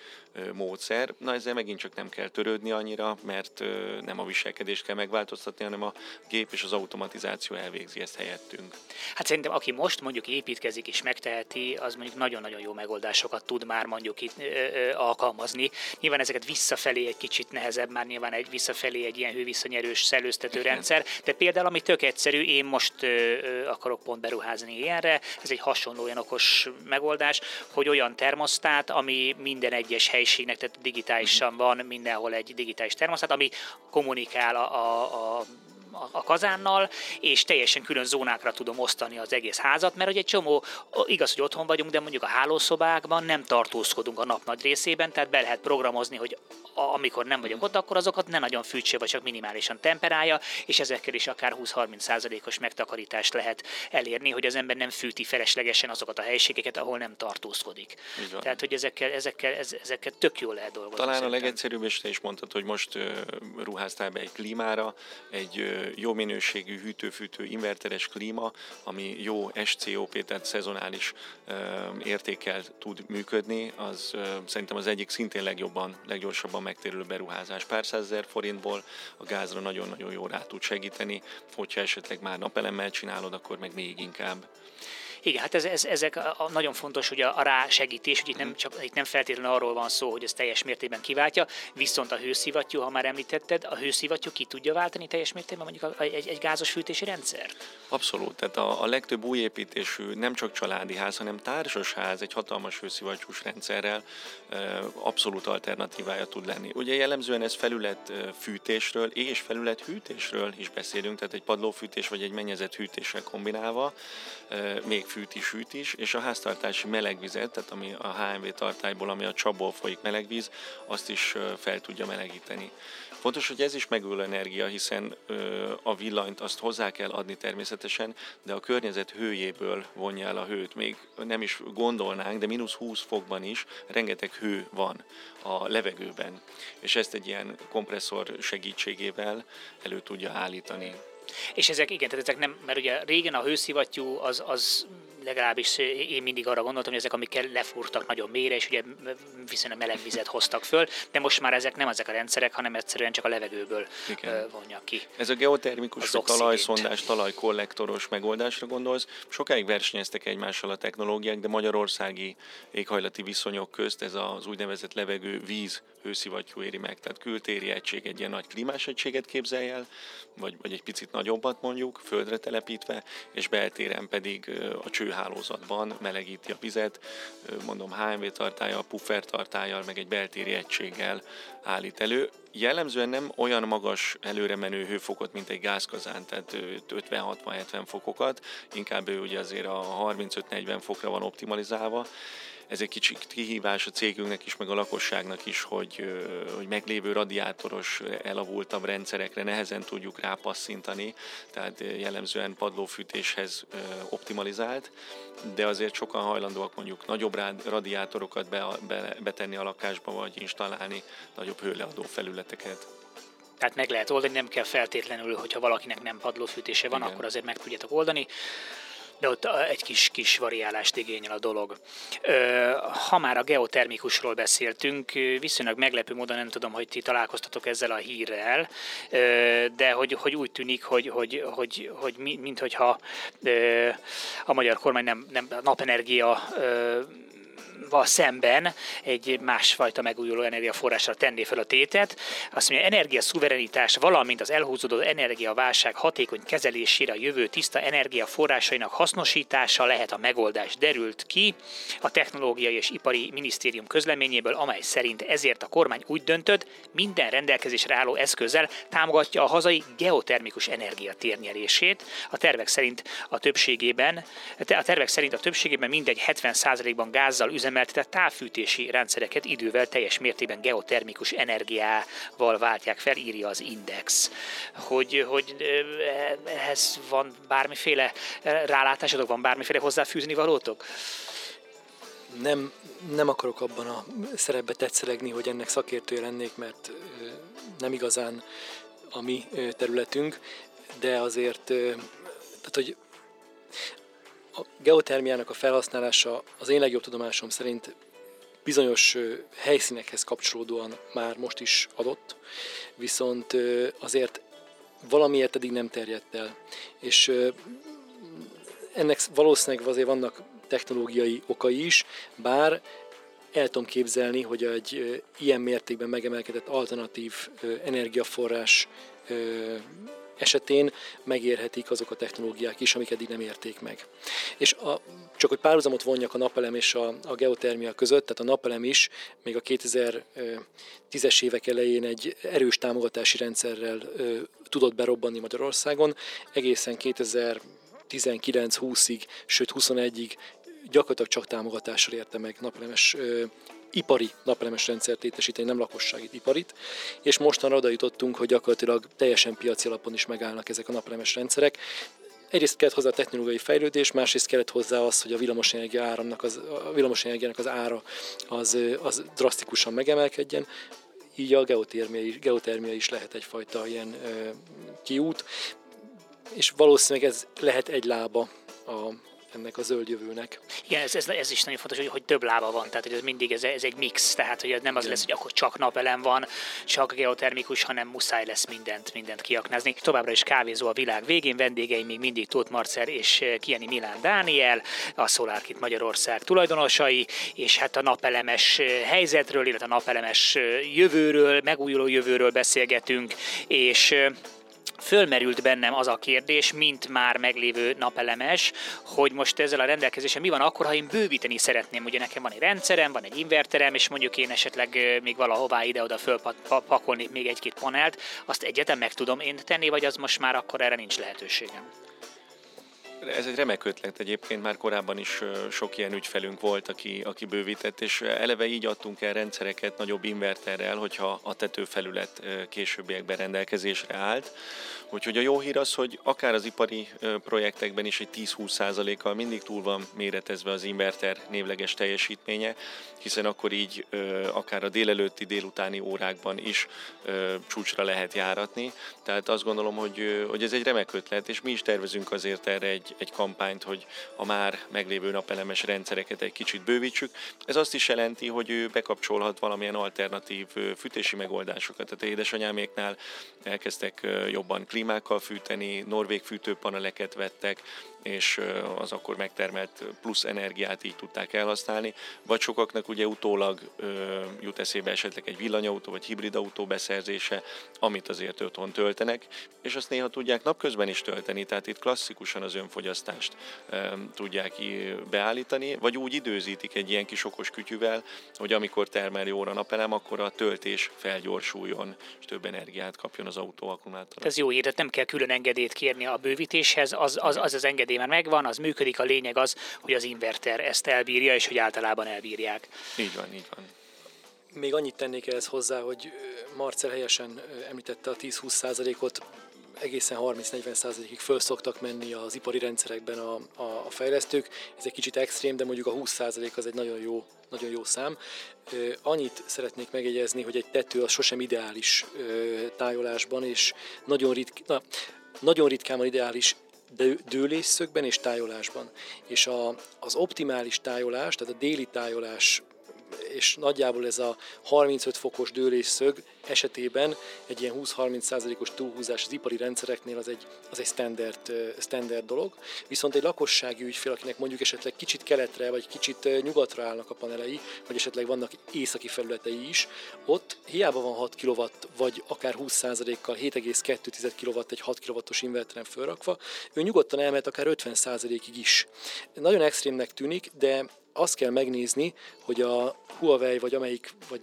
módszer. Na ezzel megint csak nem kell törődni annyira, mert nem a viselkedést kell megváltoztatni, hanem a gép és az automatizáció elvégzi ezt helyettünk. Hát szerintem aki most mondjuk építkezik és megteheti, az mondjuk nagyon-nagyon jó megoldásokat tud már mondjuk itt ö, ö, alkalmazni. Nyilván ezeket visszafelé egy kicsit nehezebb, már nyilván egy visszafelé egy ilyen hőviszonyerős szellőztető Igen. rendszer, de például ami tök egyszerű, én most ö, ö, akarok pont beruházni ilyenre, ez egy hasonló olyan okos megoldás, hogy olyan termosztát, ami minden egyes helyiségnek, tehát digitálisan mhm. van mindenhol egy digitális termosztát, ami kommunikál a, a, a a kazánnal, és teljesen külön zónákra tudom osztani az egész házat, mert hogy egy csomó, igaz, hogy otthon vagyunk, de mondjuk a hálószobákban nem tartózkodunk a nap nagy részében, tehát be lehet programozni, hogy amikor nem vagyok ott, akkor azokat ne nagyon fűtse, vagy csak minimálisan temperálja, és ezekkel is akár 20-30 százalékos megtakarítást lehet elérni, hogy az ember nem fűti feleslegesen azokat a helységeket, ahol nem tartózkodik. Tehát, hogy ezekkel, ezekkel, ezekkel tök jól lehet dolgozni. Talán szerintem. a legegyszerűbb, és te is mondtad, hogy most uh, ruháztál be egy klímára, egy jó minőségű hűtő-fűtő inverteres klíma, ami jó SCOP, tehát szezonális értékkel tud működni, az szerintem az egyik szintén legjobban, leggyorsabban megtérülő beruházás. Pár százezer forintból a gázra nagyon-nagyon jó rá tud segíteni, hogyha esetleg már napelemmel csinálod, akkor meg még inkább. Igen, hát ez, ez, ezek a, a nagyon fontos, hogy a, a rásegítés, hogy itt nem, csak, itt nem feltétlenül arról van szó, hogy ez teljes mértékben kiváltja, viszont a hőszivattyú, ha már említetted, a hőszivattyú ki tudja váltani teljes mértékben mondjuk a, egy, egy gázos fűtési rendszert? Abszolút, tehát a, a legtöbb új építésű nem csak családi ház, hanem társasház egy hatalmas hőszivattyús rendszerrel abszolút alternatívája tud lenni. Ugye jellemzően ez felület fűtésről és felület hűtésről is beszélünk, tehát egy padlófűtés vagy egy mennyezet hűtéssel kombinálva, még fűt is, süt is, és a háztartási melegvizet, tehát ami a HMV tartályból, ami a csapból folyik melegvíz, azt is fel tudja melegíteni. Fontos, hogy ez is megülő energia, hiszen a villanyt azt hozzá kell adni természetesen, de a környezet hőjéből vonja el a hőt. Még nem is gondolnánk, de mínusz 20 fokban is rengeteg hő van a levegőben, és ezt egy ilyen kompresszor segítségével elő tudja állítani. És ezek, igen, tehát ezek nem, mert ugye régen a hőszivattyú az, az legalábbis én mindig arra gondoltam, hogy ezek, amik lefúrtak nagyon mélyre, és ugye viszonylag meleg vizet hoztak föl, de most már ezek nem ezek a rendszerek, hanem egyszerűen csak a levegőből Igen. vonják ki. Ez a geotermikus talajszondás, talajkollektoros megoldásra gondolsz. Sokáig versenyeztek egymással a technológiák, de magyarországi éghajlati viszonyok közt ez az úgynevezett levegő-víz hőszivattyú éri meg. Tehát kültéri egység egy ilyen nagy klímás egységet képzelj el, vagy, vagy egy picit nagyobbat mondjuk, földre telepítve, és beltéren pedig a csőhálózatban melegíti a vizet, mondom HMV tartája, puffer tartája, meg egy beltéri egységgel állít elő. Jellemzően nem olyan magas előre menő hőfokot, mint egy gázkazán, tehát 50-60-70 fokokat, inkább ő ugye azért a 35-40 fokra van optimalizálva, ez egy kicsit kihívás a cégünknek is, meg a lakosságnak is, hogy, hogy meglévő radiátoros, elavultabb rendszerekre nehezen tudjuk rápasszintani, tehát jellemzően padlófűtéshez optimalizált, de azért sokan hajlandóak mondjuk nagyobb radiátorokat be, be, betenni a lakásba, vagy installálni nagyobb hőleadó felületeket. Tehát meg lehet oldani, nem kell feltétlenül, hogyha valakinek nem padlófűtése van, Igen. akkor azért meg tudjátok oldani. De ott egy kis, kis variálást igényel a dolog. Ha már a geotermikusról beszéltünk, viszonylag meglepő módon nem tudom, hogy ti találkoztatok ezzel a hírrel, de hogy, hogy úgy tűnik, hogy, hogy, hogy, hogy minthogyha a magyar kormány nem, nem napenergia szemben egy másfajta megújuló energiaforrásra tenné fel a tétet. Azt mondja, energia szuverenitás, valamint az elhúzódó energiaválság hatékony kezelésére a jövő tiszta energiaforrásainak hasznosítása lehet a megoldás. Derült ki a Technológiai és Ipari Minisztérium közleményéből, amely szerint ezért a kormány úgy döntött, minden rendelkezésre álló eszközzel támogatja a hazai geotermikus energia térnyerését. A tervek szerint a többségében, a tervek szerint a többségében mindegy 70%-ban gázzal üzemel üzemeltetett távfűtési rendszereket idővel teljes mértékben geotermikus energiával váltják fel, írja az Index. Hogy, hogy ehhez van bármiféle rálátásodok, van bármiféle hozzáfűzni valótok? Nem, nem akarok abban a szerepbe tetszelegni, hogy ennek szakértője lennék, mert nem igazán a mi területünk, de azért, tehát hogy a geotermiának a felhasználása az én legjobb tudomásom szerint bizonyos helyszínekhez kapcsolódóan már most is adott, viszont azért valamiért eddig nem terjedt el. És ennek valószínűleg azért vannak technológiai okai is, bár el tudom képzelni, hogy egy ilyen mértékben megemelkedett alternatív energiaforrás esetén megérhetik azok a technológiák is, amik eddig nem érték meg. És a, csak hogy párhuzamot vonjak a napelem és a, a geotermia között, tehát a napelem is még a 2010-es évek elején egy erős támogatási rendszerrel ö, tudott berobbanni Magyarországon, egészen 2019-20-ig, sőt 21-ig gyakorlatilag csak támogatással érte meg napelemes ipari napelemes rendszert létesíteni, nem lakossági iparit, és mostanra oda jutottunk, hogy gyakorlatilag teljesen piaci alapon is megállnak ezek a napelemes rendszerek. Egyrészt kellett hozzá a technológiai fejlődés, másrészt kellett hozzá az, hogy a villamosenergia áramnak az, a villamosenergiának az ára az, az drasztikusan megemelkedjen, így a geotermia is, geotermia is lehet egyfajta ilyen ö, kiút, és valószínűleg ez lehet egy lába a ennek a zöld jövőnek. Igen, ez, ez, ez is nagyon fontos, hogy, hogy több lába van, tehát hogy ez mindig ez, ez egy mix, tehát hogy nem az Igen. lesz, hogy akkor csak napelem van, csak geotermikus, hanem muszáj lesz mindent, mindent kiaknázni. Továbbra is kávézó a világ végén, vendégeim még mindig Tóth Marcer és Kieni Milán Dániel, a SolarKit Magyarország tulajdonosai, és hát a napelemes helyzetről, illetve a napelemes jövőről, megújuló jövőről beszélgetünk, és fölmerült bennem az a kérdés, mint már meglévő napelemes, hogy most ezzel a rendelkezéssel mi van akkor, ha én bővíteni szeretném. Ugye nekem van egy rendszerem, van egy inverterem, és mondjuk én esetleg még valahová ide-oda fölpakolnék még egy-két panelt, azt egyetem meg tudom én tenni, vagy az most már akkor erre nincs lehetőségem. Ez egy remek ötlet egyébként, már korábban is sok ilyen ügyfelünk volt, aki, aki bővített, és eleve így adtunk el rendszereket nagyobb inverterrel, hogyha a tetőfelület későbbiekben rendelkezésre állt. Úgyhogy a jó hír az, hogy akár az ipari projektekben is egy 10-20%-kal mindig túl van méretezve az inverter névleges teljesítménye, hiszen akkor így akár a délelőtti, délutáni órákban is csúcsra lehet járatni. Tehát azt gondolom, hogy, hogy ez egy remek ötlet, és mi is tervezünk azért erre egy, egy kampányt, hogy a már meglévő napelemes rendszereket egy kicsit bővítsük. Ez azt is jelenti, hogy ő bekapcsolhat valamilyen alternatív fűtési megoldásokat. Tehát édesanyáméknál elkezdtek jobban klímákkal fűteni, norvég fűtőpaneleket vettek, és az akkor megtermelt plusz energiát így tudták elhasználni, vagy sokaknak ugye utólag jut eszébe esetleg egy villanyautó vagy hibrid autó beszerzése, amit azért otthon töltenek, és azt néha tudják napközben is tölteni, tehát itt klasszikusan az önfogyasztást tudják beállítani, vagy úgy időzítik egy ilyen kis okos kütyüvel, hogy amikor termel jóra napelem, akkor a töltés felgyorsuljon, és több energiát kapjon az autó akkumulátor. Ez jó hír, nem kell külön engedélyt kérni a bővítéshez, az az, az, az engedély engedély már megvan, az működik, a lényeg az, hogy az inverter ezt elbírja, és hogy általában elbírják. Így van, így van. Még annyit tennék ehhez hozzá, hogy Marcel helyesen említette a 10-20%-ot, egészen 30-40%-ig föl szoktak menni az ipari rendszerekben a, a, a fejlesztők. Ez egy kicsit extrém, de mondjuk a 20% az egy nagyon jó, nagyon jó szám. Annyit szeretnék megjegyezni, hogy egy tető az sosem ideális tájolásban, és nagyon, ritk, na, nagyon ritkán van ideális dőlésszögben és tájolásban. És a, az optimális tájolás, tehát a déli tájolás és nagyjából ez a 35 fokos dőlésszög esetében egy ilyen 20-30%-os túlhúzás az ipari rendszereknél az egy, az egy standard, standard dolog. Viszont egy lakossági ügyfél, akinek mondjuk esetleg kicsit keletre vagy kicsit nyugatra állnak a panelei, vagy esetleg vannak északi felületei is, ott hiába van 6 kW, vagy akár 20%-kal 7,2 kW egy 6 kW-os inverteren fölrakva, ő nyugodtan elmehet akár 50%-ig is. Nagyon extrémnek tűnik, de azt kell megnézni, hogy a Huawei vagy amelyik, vagy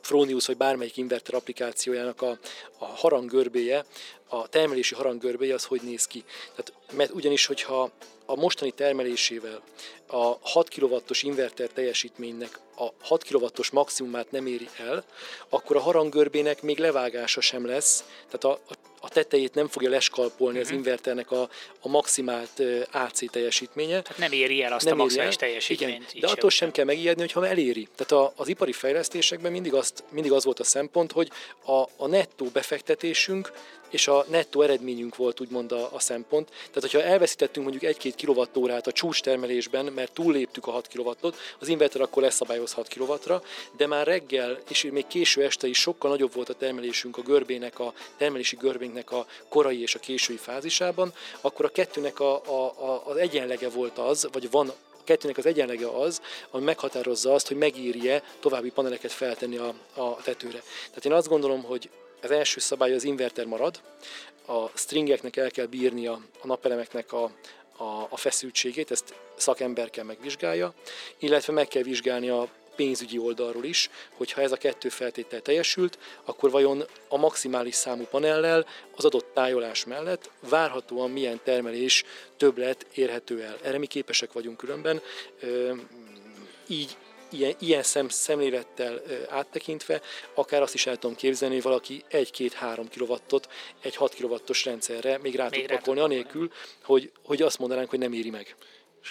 Fronius vagy bármelyik inverter applikációjának a, a haranggörbéje, a termelési haranggörbéje az hogy néz ki. Tehát, mert ugyanis, hogyha a mostani termelésével a 6 kW-os inverter teljesítménynek a 6 kW-os maximumát nem éri el, akkor a haranggörbének még levágása sem lesz, tehát a, a tetejét nem fogja leskalpolni uh-huh. az mhm. inverternek a, a maximált AC teljesítménye. Tehát nem éri el azt nem a maximális teljesítményt. Igen, de attól sem kell megijedni, hogyha eléri. Tehát a, az ipari fejlesztésekben mindig, azt, mindig az volt a szempont, hogy a, a nettó befektetésünk és a nettó eredményünk volt úgymond a, a szempont. Tehát, hogyha elveszítettünk mondjuk 1-2 kWh a csúcs termelésben, mert túlléptük a 6 kW-ot, az inverter akkor leszabályoz 6 kW-ra, de már reggel és még késő este is sokkal nagyobb volt a termelésünk a görbének, a termelési görbénknek a korai és a késői fázisában, akkor a kettőnek a, a, a, az egyenlege volt az, vagy van kettőnek az egyenlege az, ami meghatározza azt, hogy megírje további paneleket feltenni a, a tetőre. Tehát én azt gondolom, hogy az első szabály az inverter marad, a stringeknek el kell bírnia a napelemeknek a, a, a feszültségét, ezt szakember kell megvizsgálja, illetve meg kell vizsgálni a pénzügyi oldalról is, hogy ha ez a kettő feltétel teljesült, akkor vajon a maximális számú panellel az adott tájolás mellett várhatóan milyen termelés többlet érhető el. Erre mi képesek vagyunk különben, így ilyen, ilyen szem, szemlélettel áttekintve, akár azt is el tudom képzelni, hogy valaki 1-2-3 kW-ot egy 6 kW-os rendszerre még rá még tud pakolni, anélkül, hogy, hogy azt mondanánk, hogy nem éri meg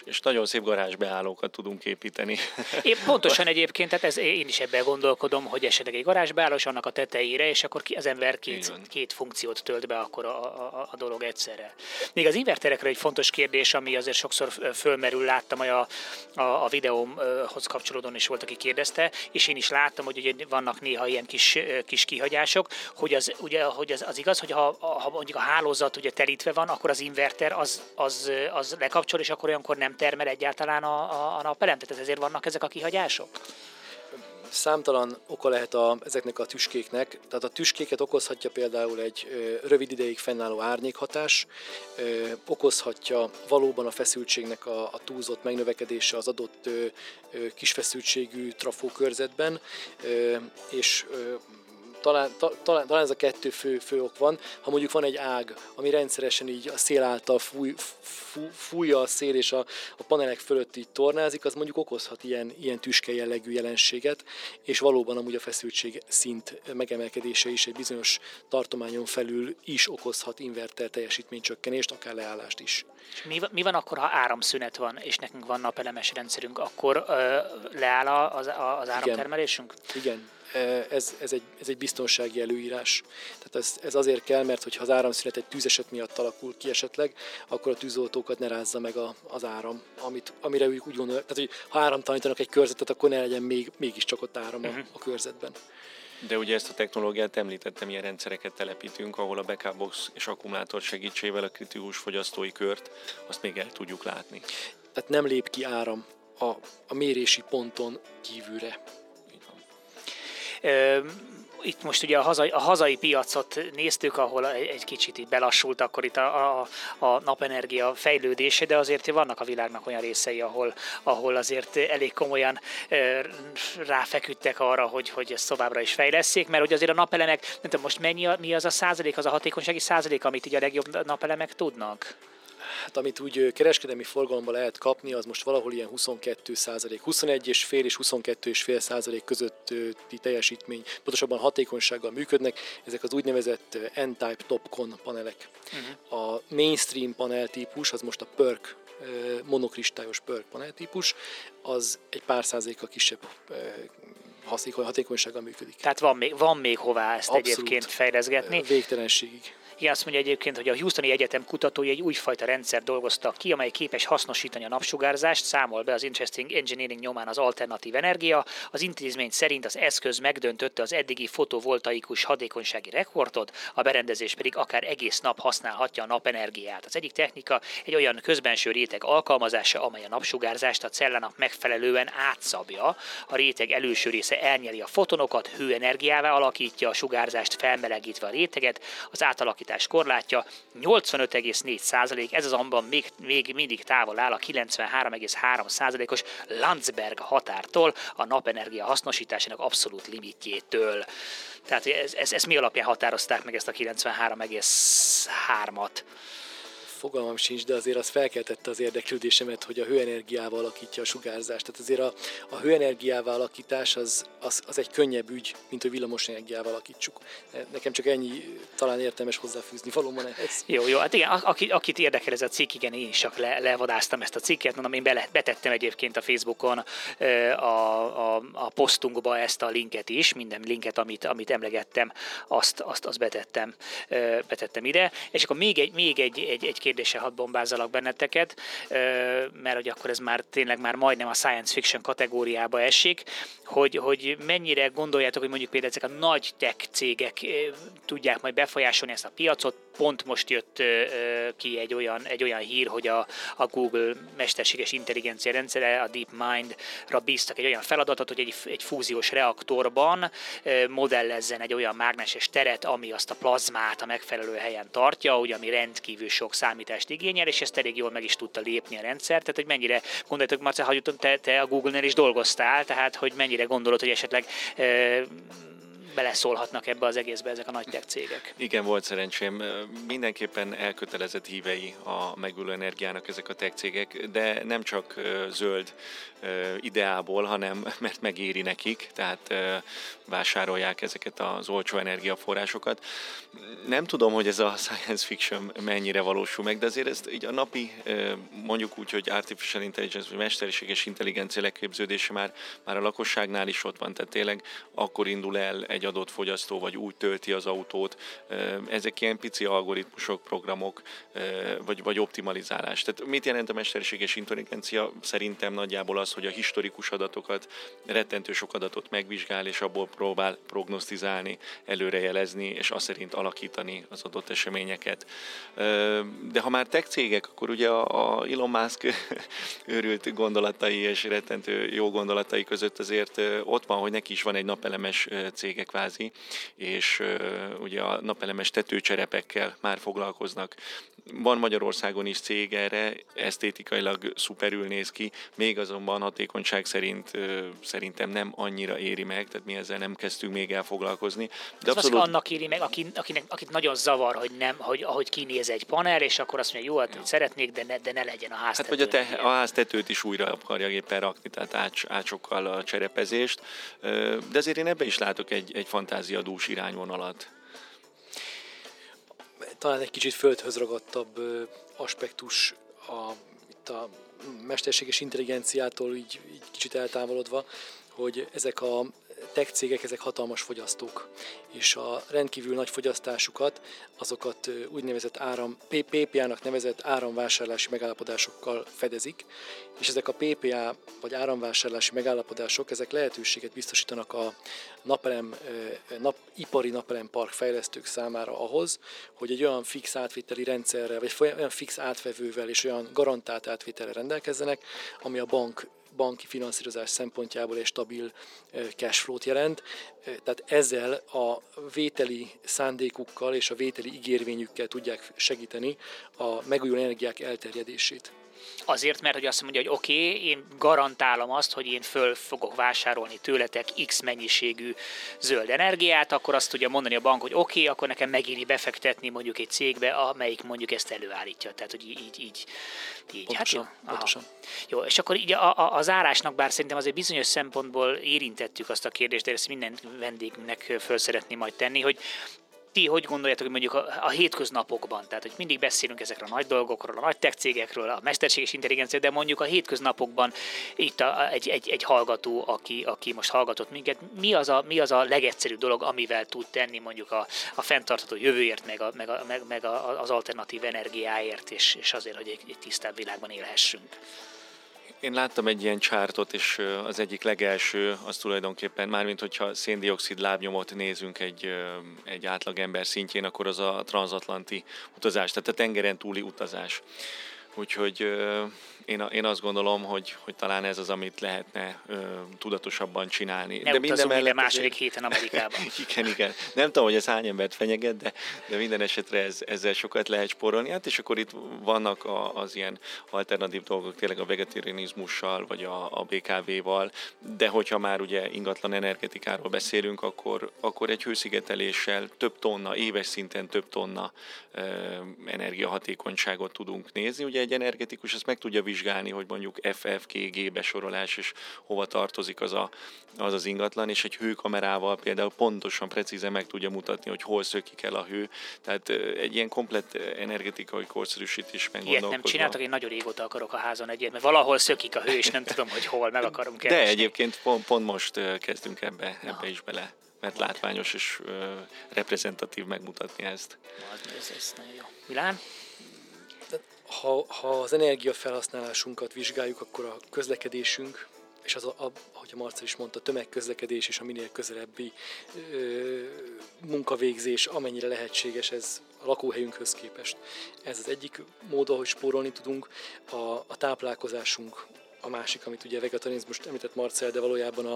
és nagyon szép garázsbeállókat tudunk építeni. Én pontosan egyébként, tehát ez, én is ebben gondolkodom, hogy esetleg egy garázsbeálló, és annak a tetejére, és akkor az ember két, két funkciót tölt be akkor a, a, a dolog egyszerre. Még az inverterekre egy fontos kérdés, ami azért sokszor fölmerül, láttam, hogy a, a, a videómhoz kapcsolódóan is volt, aki kérdezte, és én is láttam, hogy ugye vannak néha ilyen kis, kis kihagyások, hogy az, ugye, hogy az, az igaz, hogy ha, ha mondjuk a hálózat ugye telítve van, akkor az inverter az, az, az lekapcsol, és akkor olyankor nem termel egyáltalán a, a, a napelem? Tehát ezért vannak ezek a kihagyások? számtalan oka lehet a, ezeknek a tüskéknek. Tehát a tüskéket okozhatja például egy ö, rövid ideig fennálló árnyékhatás, ö, okozhatja valóban a feszültségnek a, a túlzott megnövekedése az adott ö, ö, kis feszültségű trafókörzetben, ö, és ö, talán, ta, talán, talán ez a kettő fő, fő ok van. Ha mondjuk van egy ág, ami rendszeresen így a szél által fúj, fú, fújja a szél és a, a panelek fölött így tornázik, az mondjuk okozhat ilyen, ilyen tüske jellegű jelenséget, és valóban amúgy a feszültség szint megemelkedése is egy bizonyos tartományon felül is okozhat inverter teljesítménycsökkenést, akár leállást is. Mi, mi van akkor, ha áramszünet van, és nekünk van napelemes rendszerünk, akkor ö, leáll az, az áramtermelésünk? Igen. Igen ez, ez, egy, ez egy biztonsági előírás. Tehát ez, ez azért kell, mert hogyha az áramszünet egy tűzeset miatt alakul ki esetleg, akkor a tűzoltókat ne rázza meg a, az áram, amit, amire ők úgy gondolják. Tehát, hogy ha áramtalanítanak egy körzetet, akkor ne legyen még, mégiscsak ott áram a, uh-huh. a körzetben. De ugye ezt a technológiát említettem, ilyen rendszereket telepítünk, ahol a backup box és akkumulátor segítségével a kritikus fogyasztói kört azt még el tudjuk látni. Tehát nem lép ki áram a, a mérési ponton kívülre itt most ugye a hazai, a hazai piacot néztük, ahol egy kicsit így belassult akkor itt a, a, a napenergia fejlődése, de azért vannak a világnak olyan részei, ahol, ahol azért elég komolyan ráfeküdtek arra, hogy, hogy ezt továbbra is fejleszék, mert hogy azért a napelemek, nem tudom, most mennyi mi az a százalék, az a hatékonysági százalék, amit így a legjobb napelemek tudnak? Hát amit úgy kereskedelmi forgalomban lehet kapni, az most valahol ilyen 22 százalék, 21 és fél és 22 és fél százalék közötti teljesítmény, pontosabban hatékonysággal működnek. Ezek az úgynevezett N-Type Topcon panelek. Uh-huh. A mainstream panel típus, az most a PERC monokristályos PERC panel típus, az egy pár százaléka kisebb hatékonysággal működik. Tehát van még, van még hová ezt Abszolút. egyébként fejleszgetni. Végtelenségig. Igen, azt mondja egyébként, hogy a Houstoni Egyetem kutatói egy újfajta rendszer dolgoztak ki, amely képes hasznosítani a napsugárzást, számol be az Interesting Engineering nyomán az alternatív energia. Az intézmény szerint az eszköz megdöntötte az eddigi fotovoltaikus hatékonysági rekordot, a berendezés pedig akár egész nap használhatja a napenergiát. Az egyik technika egy olyan közbenső réteg alkalmazása, amely a napsugárzást a cellának megfelelően átszabja. A réteg előső része elnyeli a fotonokat, hőenergiává alakítja a sugárzást, felmelegítve a réteget, az átalakítás korlátja 85,4 ez azonban még, még mindig távol áll a 93,3 os Landsberg határtól, a napenergia hasznosításának abszolút limitjétől. Tehát ez, ez, ez mi alapján határozták meg ezt a 93,3-at? Fogalmam sincs, de azért az felkeltette az érdeklődésemet, hogy a hőenergiával alakítja a sugárzást. Tehát azért a, a hőenergiával alakítás az, az, az egy könnyebb ügy, mint hogy villamosenergiával alakítsuk. Nekem csak ennyi talán értelmes hozzáfűzni valóban ehhez. Jó, jó, hát igen, aki, akit érdekel ez a cikk, igen, én is csak le, levadáztam ezt a cikket, mondom, én bele, betettem egyébként a Facebookon a, a, a posztunkba ezt a linket is, minden linket, amit, amit emlegettem, azt, azt, azt betettem, betettem ide, és akkor még egy, még egy, egy, egy kérdéssel hadd bombázzalak benneteket, mert hogy akkor ez már tényleg már majdnem a science fiction kategóriába esik, hogy, hogy mennyire gondoljátok, hogy mondjuk például ezek a nagy tech cégek tudják majd befolyásolni ezt a piacot, pont most jött ki egy olyan, egy olyan hír, hogy a, a Google mesterséges intelligencia rendszere, a DeepMind-ra bíztak egy olyan feladatot, hogy egy, egy fúziós reaktorban modellezzen egy olyan mágneses teret, ami azt a plazmát a megfelelő helyen tartja, ugye, ami rendkívül sok számítást igényel, és ezt elég jól meg is tudta lépni a rendszer. Tehát, hogy mennyire gondoltok, Marce, hogy te, te a Google-nél is dolgoztál, tehát, hogy mennyire gondolod, hogy esetleg beleszólhatnak ebbe az egészbe ezek a nagy tech cégek. Igen, volt szerencsém. Mindenképpen elkötelezett hívei a megülő energiának ezek a tech cégek, de nem csak zöld ideából, hanem (laughs) mert megéri nekik, tehát vásárolják ezeket az olcsó energiaforrásokat. Nem tudom, hogy ez a science fiction mennyire valósul meg, de azért ezt így a napi, mondjuk úgy, hogy artificial intelligence, vagy mesterséges intelligencia leképződése már, már a lakosságnál is ott van, tehát tényleg akkor indul el egy adott fogyasztó, vagy úgy tölti az autót. Ezek ilyen pici algoritmusok, programok, vagy, vagy optimalizálás. Tehát mit jelent a mesterséges intelligencia? Szerintem nagyjából az, hogy a historikus adatokat, rettentő sok adatot megvizsgál, és abból próbál prognosztizálni, előrejelezni, és azt szerint alakítani az adott eseményeket. De ha már tech cégek, akkor ugye a Elon Musk (laughs) őrült gondolatai és rettentő jó gondolatai között azért ott van, hogy neki is van egy napelemes cége kvázi, és ugye a napelemes tetőcserepekkel már foglalkoznak. Van Magyarországon is cég erre, esztétikailag szuperül néz ki, még azonban hatékonyság szerint szerintem nem annyira éri meg, tehát mi ezzel nem kezdtünk még el foglalkozni. De Ez abszolút... annak éri meg, aki, akinek, akit nagyon zavar, hogy nem, hogy ahogy kinéz egy panel, és akkor azt mondja, jó, hát ja. szeretnék, de ne, de ne legyen a háztető. Hát vagy a, te, a háztetőt is újra akarja éppen rakni, tehát ács, ácsokkal a cserepezést. De azért én ebbe is látok egy, egy fantáziadús irányvonalat talán egy kicsit földhöz ragadtabb aspektus a, itt a mesterséges intelligenciától így, így kicsit eltávolodva, hogy ezek a tech cégek, ezek hatalmas fogyasztók, és a rendkívül nagy fogyasztásukat, azokat úgynevezett áram, PPA-nak nevezett áramvásárlási megállapodásokkal fedezik, és ezek a PPA vagy áramvásárlási megállapodások, ezek lehetőséget biztosítanak a napelem, nap, ipari napelempark fejlesztők számára ahhoz, hogy egy olyan fix átvételi rendszerrel, vagy olyan fix átvevővel és olyan garantált átvételre rendelkezzenek, ami a bank banki finanszírozás szempontjából egy stabil cashflow-t jelent. Tehát ezzel a vételi szándékukkal és a vételi ígérvényükkel tudják segíteni a megújuló energiák elterjedését. Azért, mert hogy azt mondja, hogy oké, okay, én garantálom azt, hogy én föl fogok vásárolni tőletek X mennyiségű zöld energiát, akkor azt tudja mondani a bank, hogy oké, okay, akkor nekem megéri befektetni mondjuk egy cégbe, amelyik mondjuk ezt előállítja. Tehát, hogy így, így, így. így. Pontosan, hát jó. pontosan. Jó, és akkor így a, a, az árásnak, bár szerintem azért bizonyos szempontból érintettük azt a kérdést, de ezt minden vendégnek föl szeretném majd tenni, hogy ti hogy gondoljátok, hogy mondjuk a, a hétköznapokban, tehát hogy mindig beszélünk ezekről a nagy dolgokról, a nagy tech cégekről, a mesterséges intelligencia, de mondjuk a hétköznapokban itt a, egy, egy, egy hallgató, aki, aki most hallgatott minket, mi az, a, mi az a legegyszerűbb dolog, amivel tud tenni mondjuk a, a fenntartható jövőért, meg, a, meg, a, meg, meg a, az alternatív energiáért, és, és azért, hogy egy, egy tisztább világban élhessünk? Én láttam egy ilyen csártot, és az egyik legelső az tulajdonképpen, mármint hogyha széndiokszid lábnyomot nézünk egy, egy átlagember szintjén, akkor az a transatlanti utazás, tehát a tengeren túli utazás. Úgyhogy én, én azt gondolom, hogy, hogy talán ez az, amit lehetne ö, tudatosabban csinálni. Ne de minden mellett második azért... héten Amerikában. (laughs) igen, igen. Nem tudom, hogy ez hány embert fenyeget, de, de minden esetre ez, ezzel sokat lehet sporolni. Hát és akkor itt vannak a, az ilyen alternatív dolgok, tényleg a vegetarianizmussal, vagy a, a BKV-val, de hogyha már ugye ingatlan energetikáról beszélünk, akkor, akkor egy hőszigeteléssel több tonna, éves szinten több tonna ö, energiahatékonyságot tudunk nézni. Ugye egy energetikus ezt meg tudja vizsgálni, hogy mondjuk FFKG besorolás, és hova tartozik az, a, az az ingatlan, és egy hőkamerával például pontosan, precízen meg tudja mutatni, hogy hol szökik el a hő. Tehát egy ilyen komplet energetikai korszerűsítés Ilyet nem csináltak, én nagyon régóta akarok a házon egyet, mert valahol szökik a hő, és nem tudom, hogy hol meg akarom keresni. De egyébként pont, pont most kezdünk ebbe, ebbe is bele mert látványos és uh, reprezentatív megmutatni ezt. Ez, ez nagyon jó. Milán? Ha, ha az energiafelhasználásunkat vizsgáljuk, akkor a közlekedésünk, és az, a, a, ahogy a Marcel is mondta, tömegközlekedés és a minél közelebbi ö, munkavégzés, amennyire lehetséges ez a lakóhelyünkhöz képest. Ez az egyik mód, ahogy spórolni tudunk. A, a táplálkozásunk a másik, amit ugye vegetarianizmust említett Marcel, de valójában a,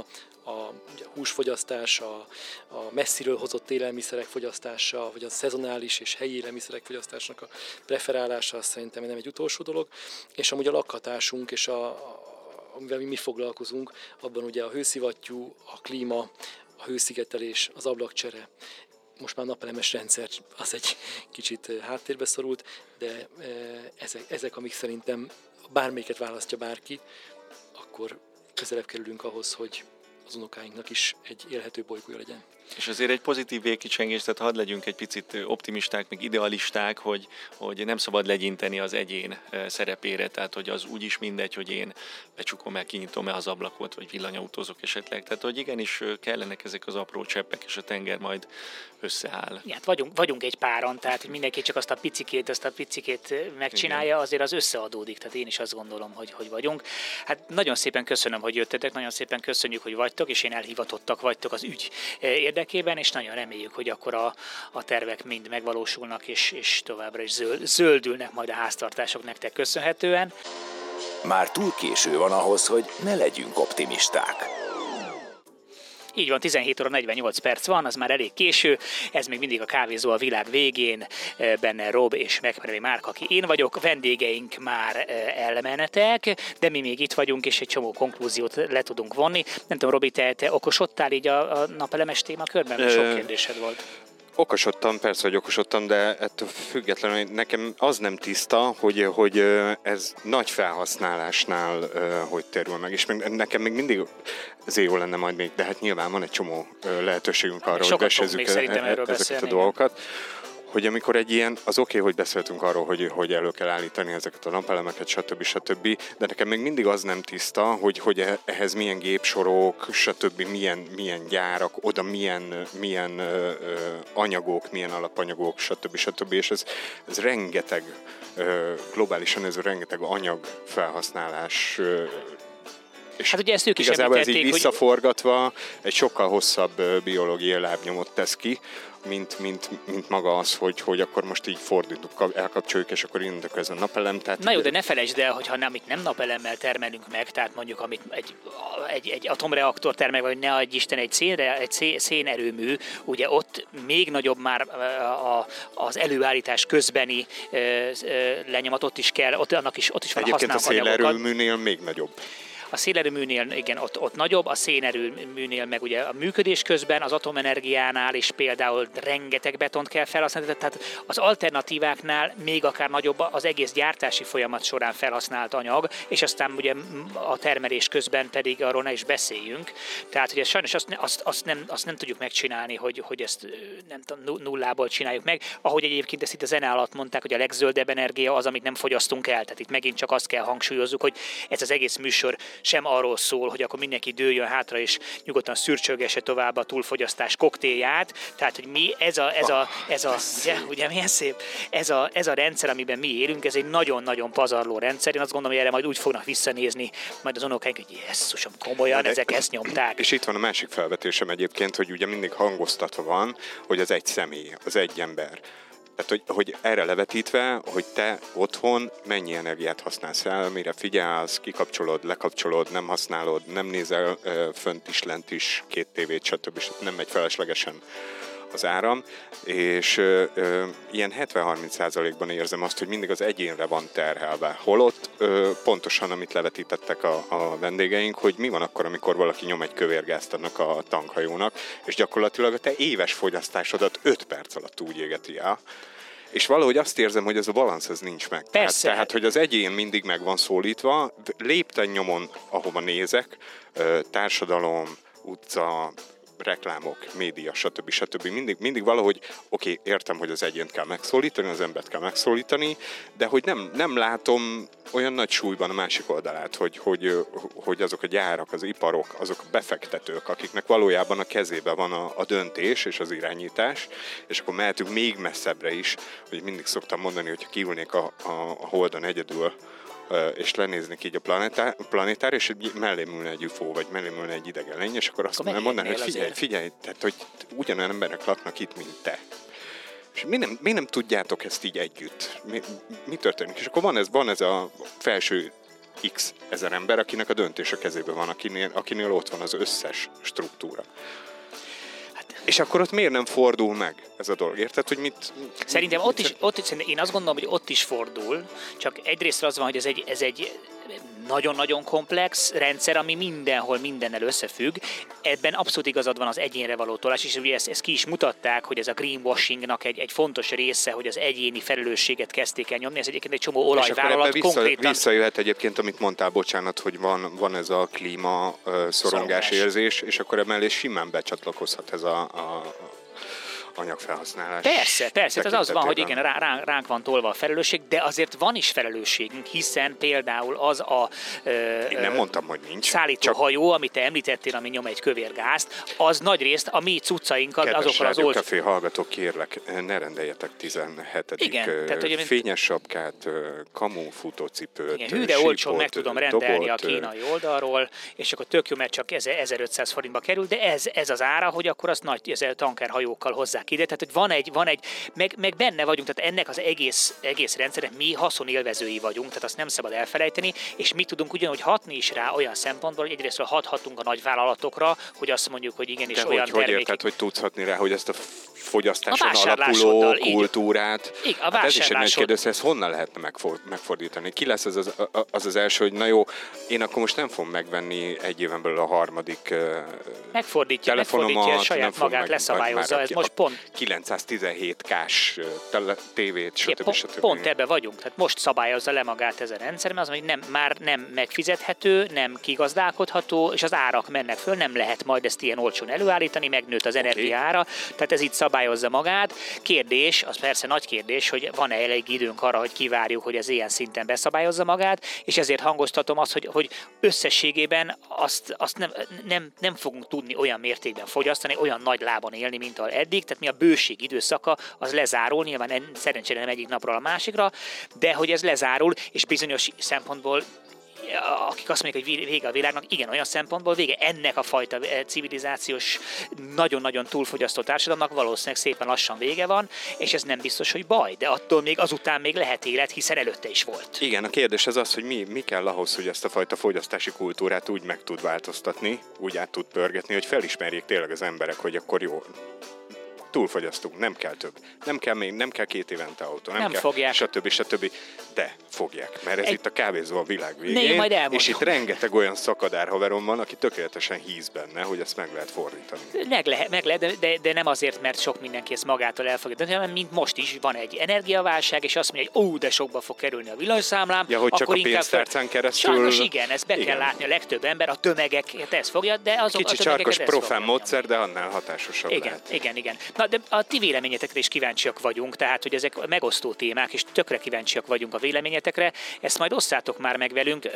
a ugye a húsfogyasztás, a, a messziről hozott élelmiszerek fogyasztása, vagy a szezonális és helyi élelmiszerek fogyasztásnak a preferálása, azt szerintem nem egy utolsó dolog, és amúgy a lakhatásunk és a, a amivel mi, mi foglalkozunk, abban ugye a hőszivattyú, a klíma, a hőszigetelés, az ablakcsere, most már napelemes rendszer az egy kicsit háttérbe szorult, de ezek, ezek amik szerintem bármelyiket választja bárki, akkor közelebb kerülünk ahhoz, hogy az unokáinknak is egy élhető bolygója legyen. És azért egy pozitív végkicsengés, tehát hadd legyünk egy picit optimisták, meg idealisták, hogy, hogy nem szabad legyinteni az egyén szerepére, tehát hogy az úgyis mindegy, hogy én becsukom el, kinyitom-e az ablakot, vagy villanyautózok esetleg. Tehát, hogy igenis kellenek ezek az apró cseppek, és a tenger majd összeáll. Ja, hát vagyunk, vagyunk egy páron, tehát mindenki csak azt a picikét, azt a picikét megcsinálja, Igen. azért az összeadódik, tehát én is azt gondolom, hogy, hogy vagyunk. Hát nagyon szépen köszönöm, hogy jöttetek, nagyon szépen köszönjük, hogy vagytok, és én elhivatottak vagytok az ügy érdekében, és nagyon reméljük, hogy akkor a, a tervek mind megvalósulnak, és, és továbbra is zöld, zöldülnek majd a háztartások nektek köszönhetően. Már túl késő van ahhoz, hogy ne legyünk optimisták. Így van, 17 óra 48 perc van, az már elég késő, ez még mindig a kávézó a világ végén, benne Rob és megfelelő Márk, aki én vagyok, vendégeink már elmenetek, de mi még itt vagyunk, és egy csomó konklúziót le tudunk vonni. Nem tudom, Robi, te, te okosodtál így a, a napelemes témakörben? Sok kérdésed volt. Okosodtam, persze, hogy okosodtam, de ettől függetlenül nekem az nem tiszta, hogy, hogy ez nagy felhasználásnál hogy terül meg, és még, nekem még mindig ezért jó lenne majd még, de hát nyilván van egy csomó lehetőségünk arra, hogy besezzük e- e- ezeket a dolgokat hogy amikor egy ilyen, az oké, okay, hogy beszéltünk arról, hogy, hogy elő kell állítani ezeket a napelemeket, stb. stb. De nekem még mindig az nem tiszta, hogy, hogy e- ehhez milyen gépsorok, stb. milyen, milyen gyárak, oda milyen, milyen ö, anyagok, milyen alapanyagok, stb. stb. És ez, ez rengeteg, ö, globálisan ez rengeteg anyag felhasználás ö, és hát ugye ezt ők is igazából ez így visszaforgatva hogy... egy sokkal hosszabb biológiai lábnyomot tesz ki, mint, mint, mint maga az, hogy, hogy akkor most így fordítunk, elkapcsoljuk, és akkor indulok ez a napelem. Tehát Na jó, de ne felejtsd el, hogyha nem, nem napelemmel termelünk meg, tehát mondjuk amit egy, egy, egy atomreaktor termel, vagy ne adj Isten egy, szénre, egy szénerőmű, ugye ott még nagyobb már a, az előállítás közbeni lenyomat, ott is kell, ott, annak is, ott is van Egyébként a szélerőműnél még nagyobb. A szélerőműnél igen, ott, ott nagyobb, a szénerőműnél meg ugye a működés közben, az atomenergiánál is például rengeteg betont kell felhasználni, tehát az alternatíváknál még akár nagyobb az egész gyártási folyamat során felhasznált anyag, és aztán ugye a termelés közben pedig arról ne is beszéljünk. Tehát ugye sajnos azt, azt, azt, nem, azt nem tudjuk megcsinálni, hogy, hogy ezt nem tudom, nullából csináljuk meg. Ahogy egyébként ezt itt a zene alatt mondták, hogy a legzöldebb energia az, amit nem fogyasztunk el. Tehát itt megint csak azt kell hangsúlyozzuk, hogy ez az egész műsor sem arról szól, hogy akkor mindenki dőljön hátra és nyugodtan szürcsölgesse tovább a túlfogyasztás koktélját. Tehát, hogy mi ez a, ez a, ez a ugye, ugye milyen szép, ez a, ez a rendszer, amiben mi élünk, ez egy nagyon-nagyon pazarló rendszer. Én azt gondolom, hogy erre majd úgy fognak visszanézni majd az unokáink, hogy jesszusom, komolyan, De, ezek ezt nyomták. És itt van a másik felvetésem egyébként, hogy ugye mindig hangoztatva van, hogy az egy személy, az egy ember. Tehát, hogy, hogy erre levetítve, hogy te otthon mennyi energiát használsz el, mire figyelsz, kikapcsolod, lekapcsolod, nem használod, nem nézel fönt is, lent is, két tévét, stb. és nem megy feleslegesen az áram, és ö, ö, ilyen 70-30%-ban érzem azt, hogy mindig az egyénre van terhelve. Holott ö, pontosan, amit levetítettek a, a vendégeink, hogy mi van akkor, amikor valaki nyom egy kövérgázt annak a tankhajónak, és gyakorlatilag a te éves fogyasztásodat 5 perc alatt úgy égeti el, és valahogy azt érzem, hogy ez a balansz ez nincs meg. Persze. Tehát, tehát, hogy az egyén mindig meg van szólítva, lépten nyomon, ahova nézek, társadalom, utca, reklámok, média, stb. stb. Mindig, mindig valahogy, oké, okay, értem, hogy az egyént kell megszólítani, az embert kell megszólítani, de hogy nem, nem látom olyan nagy súlyban a másik oldalát, hogy, hogy, hogy azok a gyárak, az iparok, azok a befektetők, akiknek valójában a kezében van a, a döntés és az irányítás, és akkor mehetünk még messzebbre is, hogy mindig szoktam mondani, hogy kiülnék a, a, a Holdon egyedül, és lenéznék így a planetár, planetára, és mellé ülne egy UFO, vagy mellé ülne egy idegen lény, és akkor azt akkor mondaná, hogy figyelj, figyelj, tehát, hogy ugyanolyan emberek laknak itt, mint te. És mi nem, mi nem tudjátok ezt így együtt? Mi, mi történik? És akkor van ez, van ez a felső x ezer ember, akinek a döntés a kezében van, akinél, akinél ott van az összes struktúra. És akkor ott miért nem fordul meg ez a dolog? Érted, hogy mit... Szerintem ott is, ott is, én azt gondolom, hogy ott is fordul, csak egyrészt az van, hogy ez egy, ez egy nagyon-nagyon komplex rendszer, ami mindenhol mindennel összefügg. Ebben abszolút igazad van az egyénre való tolás, és ugye ezt, ezt ki is mutatták, hogy ez a greenwashingnak egy, egy fontos része, hogy az egyéni felelősséget kezdték el nyomni. Ez egyébként egy csomó olajvállalat vissza, konkrétan... Visszajöhet egyébként, amit mondtál, bocsánat, hogy van, van ez a klíma uh, szorongás, szorongás érzés, és akkor emellé simán becsatlakozhat ez a, a anyagfelhasználás. Persze, persze, ez az van, hogy igen, rá, ránk van tolva a felelősség, de azért van is felelősségünk, hiszen például az a ö, Én nem mondtam, hogy nincs. szállítóhajó, csak... amit te említettél, ami nyom egy kövér gázt, az nagy részt a mi cuccainkat, Kedves azokkal az olcsó... Café hallgatók, kérlek, ne rendeljetek 17. Igen, tehát, hogy fényes sapkát, kamu futócipőt, igen, hű, de olcsón meg tudom rendelni dobot, a kínai oldalról, és akkor tök jó, mert csak 1500 forintba kerül, de ez, ez az ára, hogy akkor azt nagy tankerhajókkal hozzá hozzák ide, tehát hogy van egy, van egy meg, meg benne vagyunk, tehát ennek az egész, egész rendszernek mi haszonélvezői vagyunk, tehát azt nem szabad elfelejteni, és mi tudunk ugyanúgy hatni is rá olyan szempontból, hogy egyrészt hathatunk a nagyvállalatokra, hogy azt mondjuk, hogy igenis De olyan hogy, termék... hogy érted, hogy tudsz hatni rá, hogy ezt a fogyasztáson alapuló kultúrát. Így, a hát ez is egy nagy kérdés, ezt honnan lehetne megfordítani? Ki lesz az az, az az első, hogy na jó, én akkor most nem fogom megvenni egy éven belül a harmadik megfordítja, megfordítja saját magát, meg, leszabályozza. Ez most pont 917K-s tévét, stb. Pont, stb. Pont ebbe vagyunk. Tehát most szabályozza le magát ez a rendszer, mert az, hogy nem, már nem megfizethető, nem kigazdálkodható, és az árak mennek föl, nem lehet majd ezt ilyen olcsón előállítani, megnőtt az okay. energiára, tehát ez itt szabályozza magát. Kérdés, az persze nagy kérdés, hogy van-e elég időnk arra, hogy kivárjuk, hogy ez ilyen szinten beszabályozza magát, és ezért hangoztatom azt, hogy, hogy összességében azt, azt nem, nem, nem fogunk tudni olyan mértékben fogyasztani, olyan nagy lábon élni, mint ahol eddig, tehát mi a bőség időszaka az lezárul, nyilván szerencsére nem egyik napról a másikra, de hogy ez lezárul, és bizonyos szempontból akik azt mondják, hogy vége a világnak, igen, olyan szempontból vége ennek a fajta eh, civilizációs, nagyon-nagyon túlfogyasztó társadalomnak valószínűleg szépen lassan vége van, és ez nem biztos, hogy baj, de attól még azután még lehet élet, hiszen előtte is volt. Igen, a kérdés az az, hogy mi, mi kell ahhoz, hogy ezt a fajta fogyasztási kultúrát úgy meg tud változtatni, úgy át tud pörgetni, hogy felismerjék tényleg az emberek, hogy akkor jó, túlfogyasztunk, nem kell több. Nem kell még, nem kell két évente autó, nem, Nem kell, fogják. stb. stb. De fogják, mert ez Egy- itt a kávézó a világ végén, én majd elmondom. és itt rengeteg olyan szakadár haverom van, aki tökéletesen híz benne, hogy ezt meg lehet fordítani. Meg lehet, meg lehet de, de, de, nem azért, mert sok mindenki ezt magától el fogja dönteni, hanem mint most is van egy energiaválság, és azt mondja, hogy ó, de sokba fog kerülni a villanyszámlám. Ja, hogy csak a pénztárcán keresztül- Sajnos igen, ezt be Igen. kell látni a legtöbb ember, a tömegeket ez fogja, de azok Kicsi a tömegeket csarkos ez profán módszer, de annál hatásosabb igen, lehet. igen, igen. Na, de a ti véleményetekre is kíváncsiak vagyunk, tehát, hogy ezek megosztó témák, és tökre kíváncsiak vagyunk a véleményetekre. Ezt majd osszátok már meg velünk.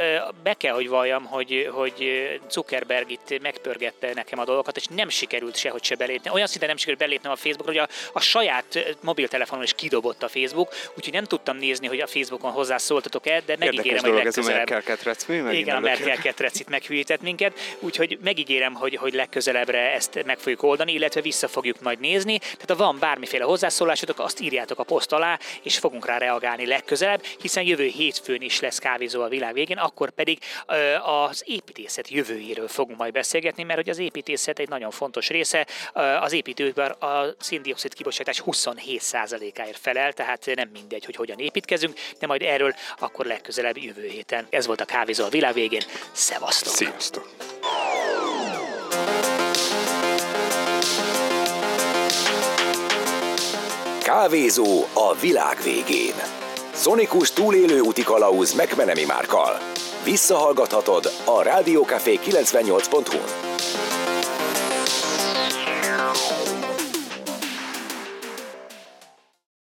Be kell, hogy valljam, hogy, hogy Zuckerberg itt megpörgette nekem a dolgokat, és nem sikerült sehogy se belépni. Olyan szinten nem sikerült belépnem a Facebookra, hogy a, a saját mobiltelefonon is kidobott a Facebook, úgyhogy nem tudtam nézni, hogy a Facebookon hozzászóltatok el, de megígérem, Érdekes hogy dolog ez a legközelebb. Ketrec, mi? Igen, a. Merkel ketrecit meghűített minket, úgyhogy megígérem, hogy, hogy legközelebbre ezt meg fogjuk oldani, illetve vissza fogjuk majd nézni. Tehát ha van bármiféle hozzászólásotok, azt írjátok a poszt alá, és fogunk rá reagálni legközelebb, hiszen jövő hétfőn is lesz kávézó a világ végén, akkor pedig az építészet jövőjéről fogunk majd beszélgetni, mert hogy az építészet egy nagyon fontos része. Az építőipar a széndiokszid kibocsátás 27%-áért felel, tehát nem mindegy, hogy hogyan építkezünk, de majd erről akkor legközelebb jövő héten. Ez volt a kávézó a világ végén. Szevasztok! Sziasztok! Kávézó a világ végén. Szonikus túlélő úti kalauz megmenemi márkal. Visszahallgathatod a Rádiókafé 98.hu-n.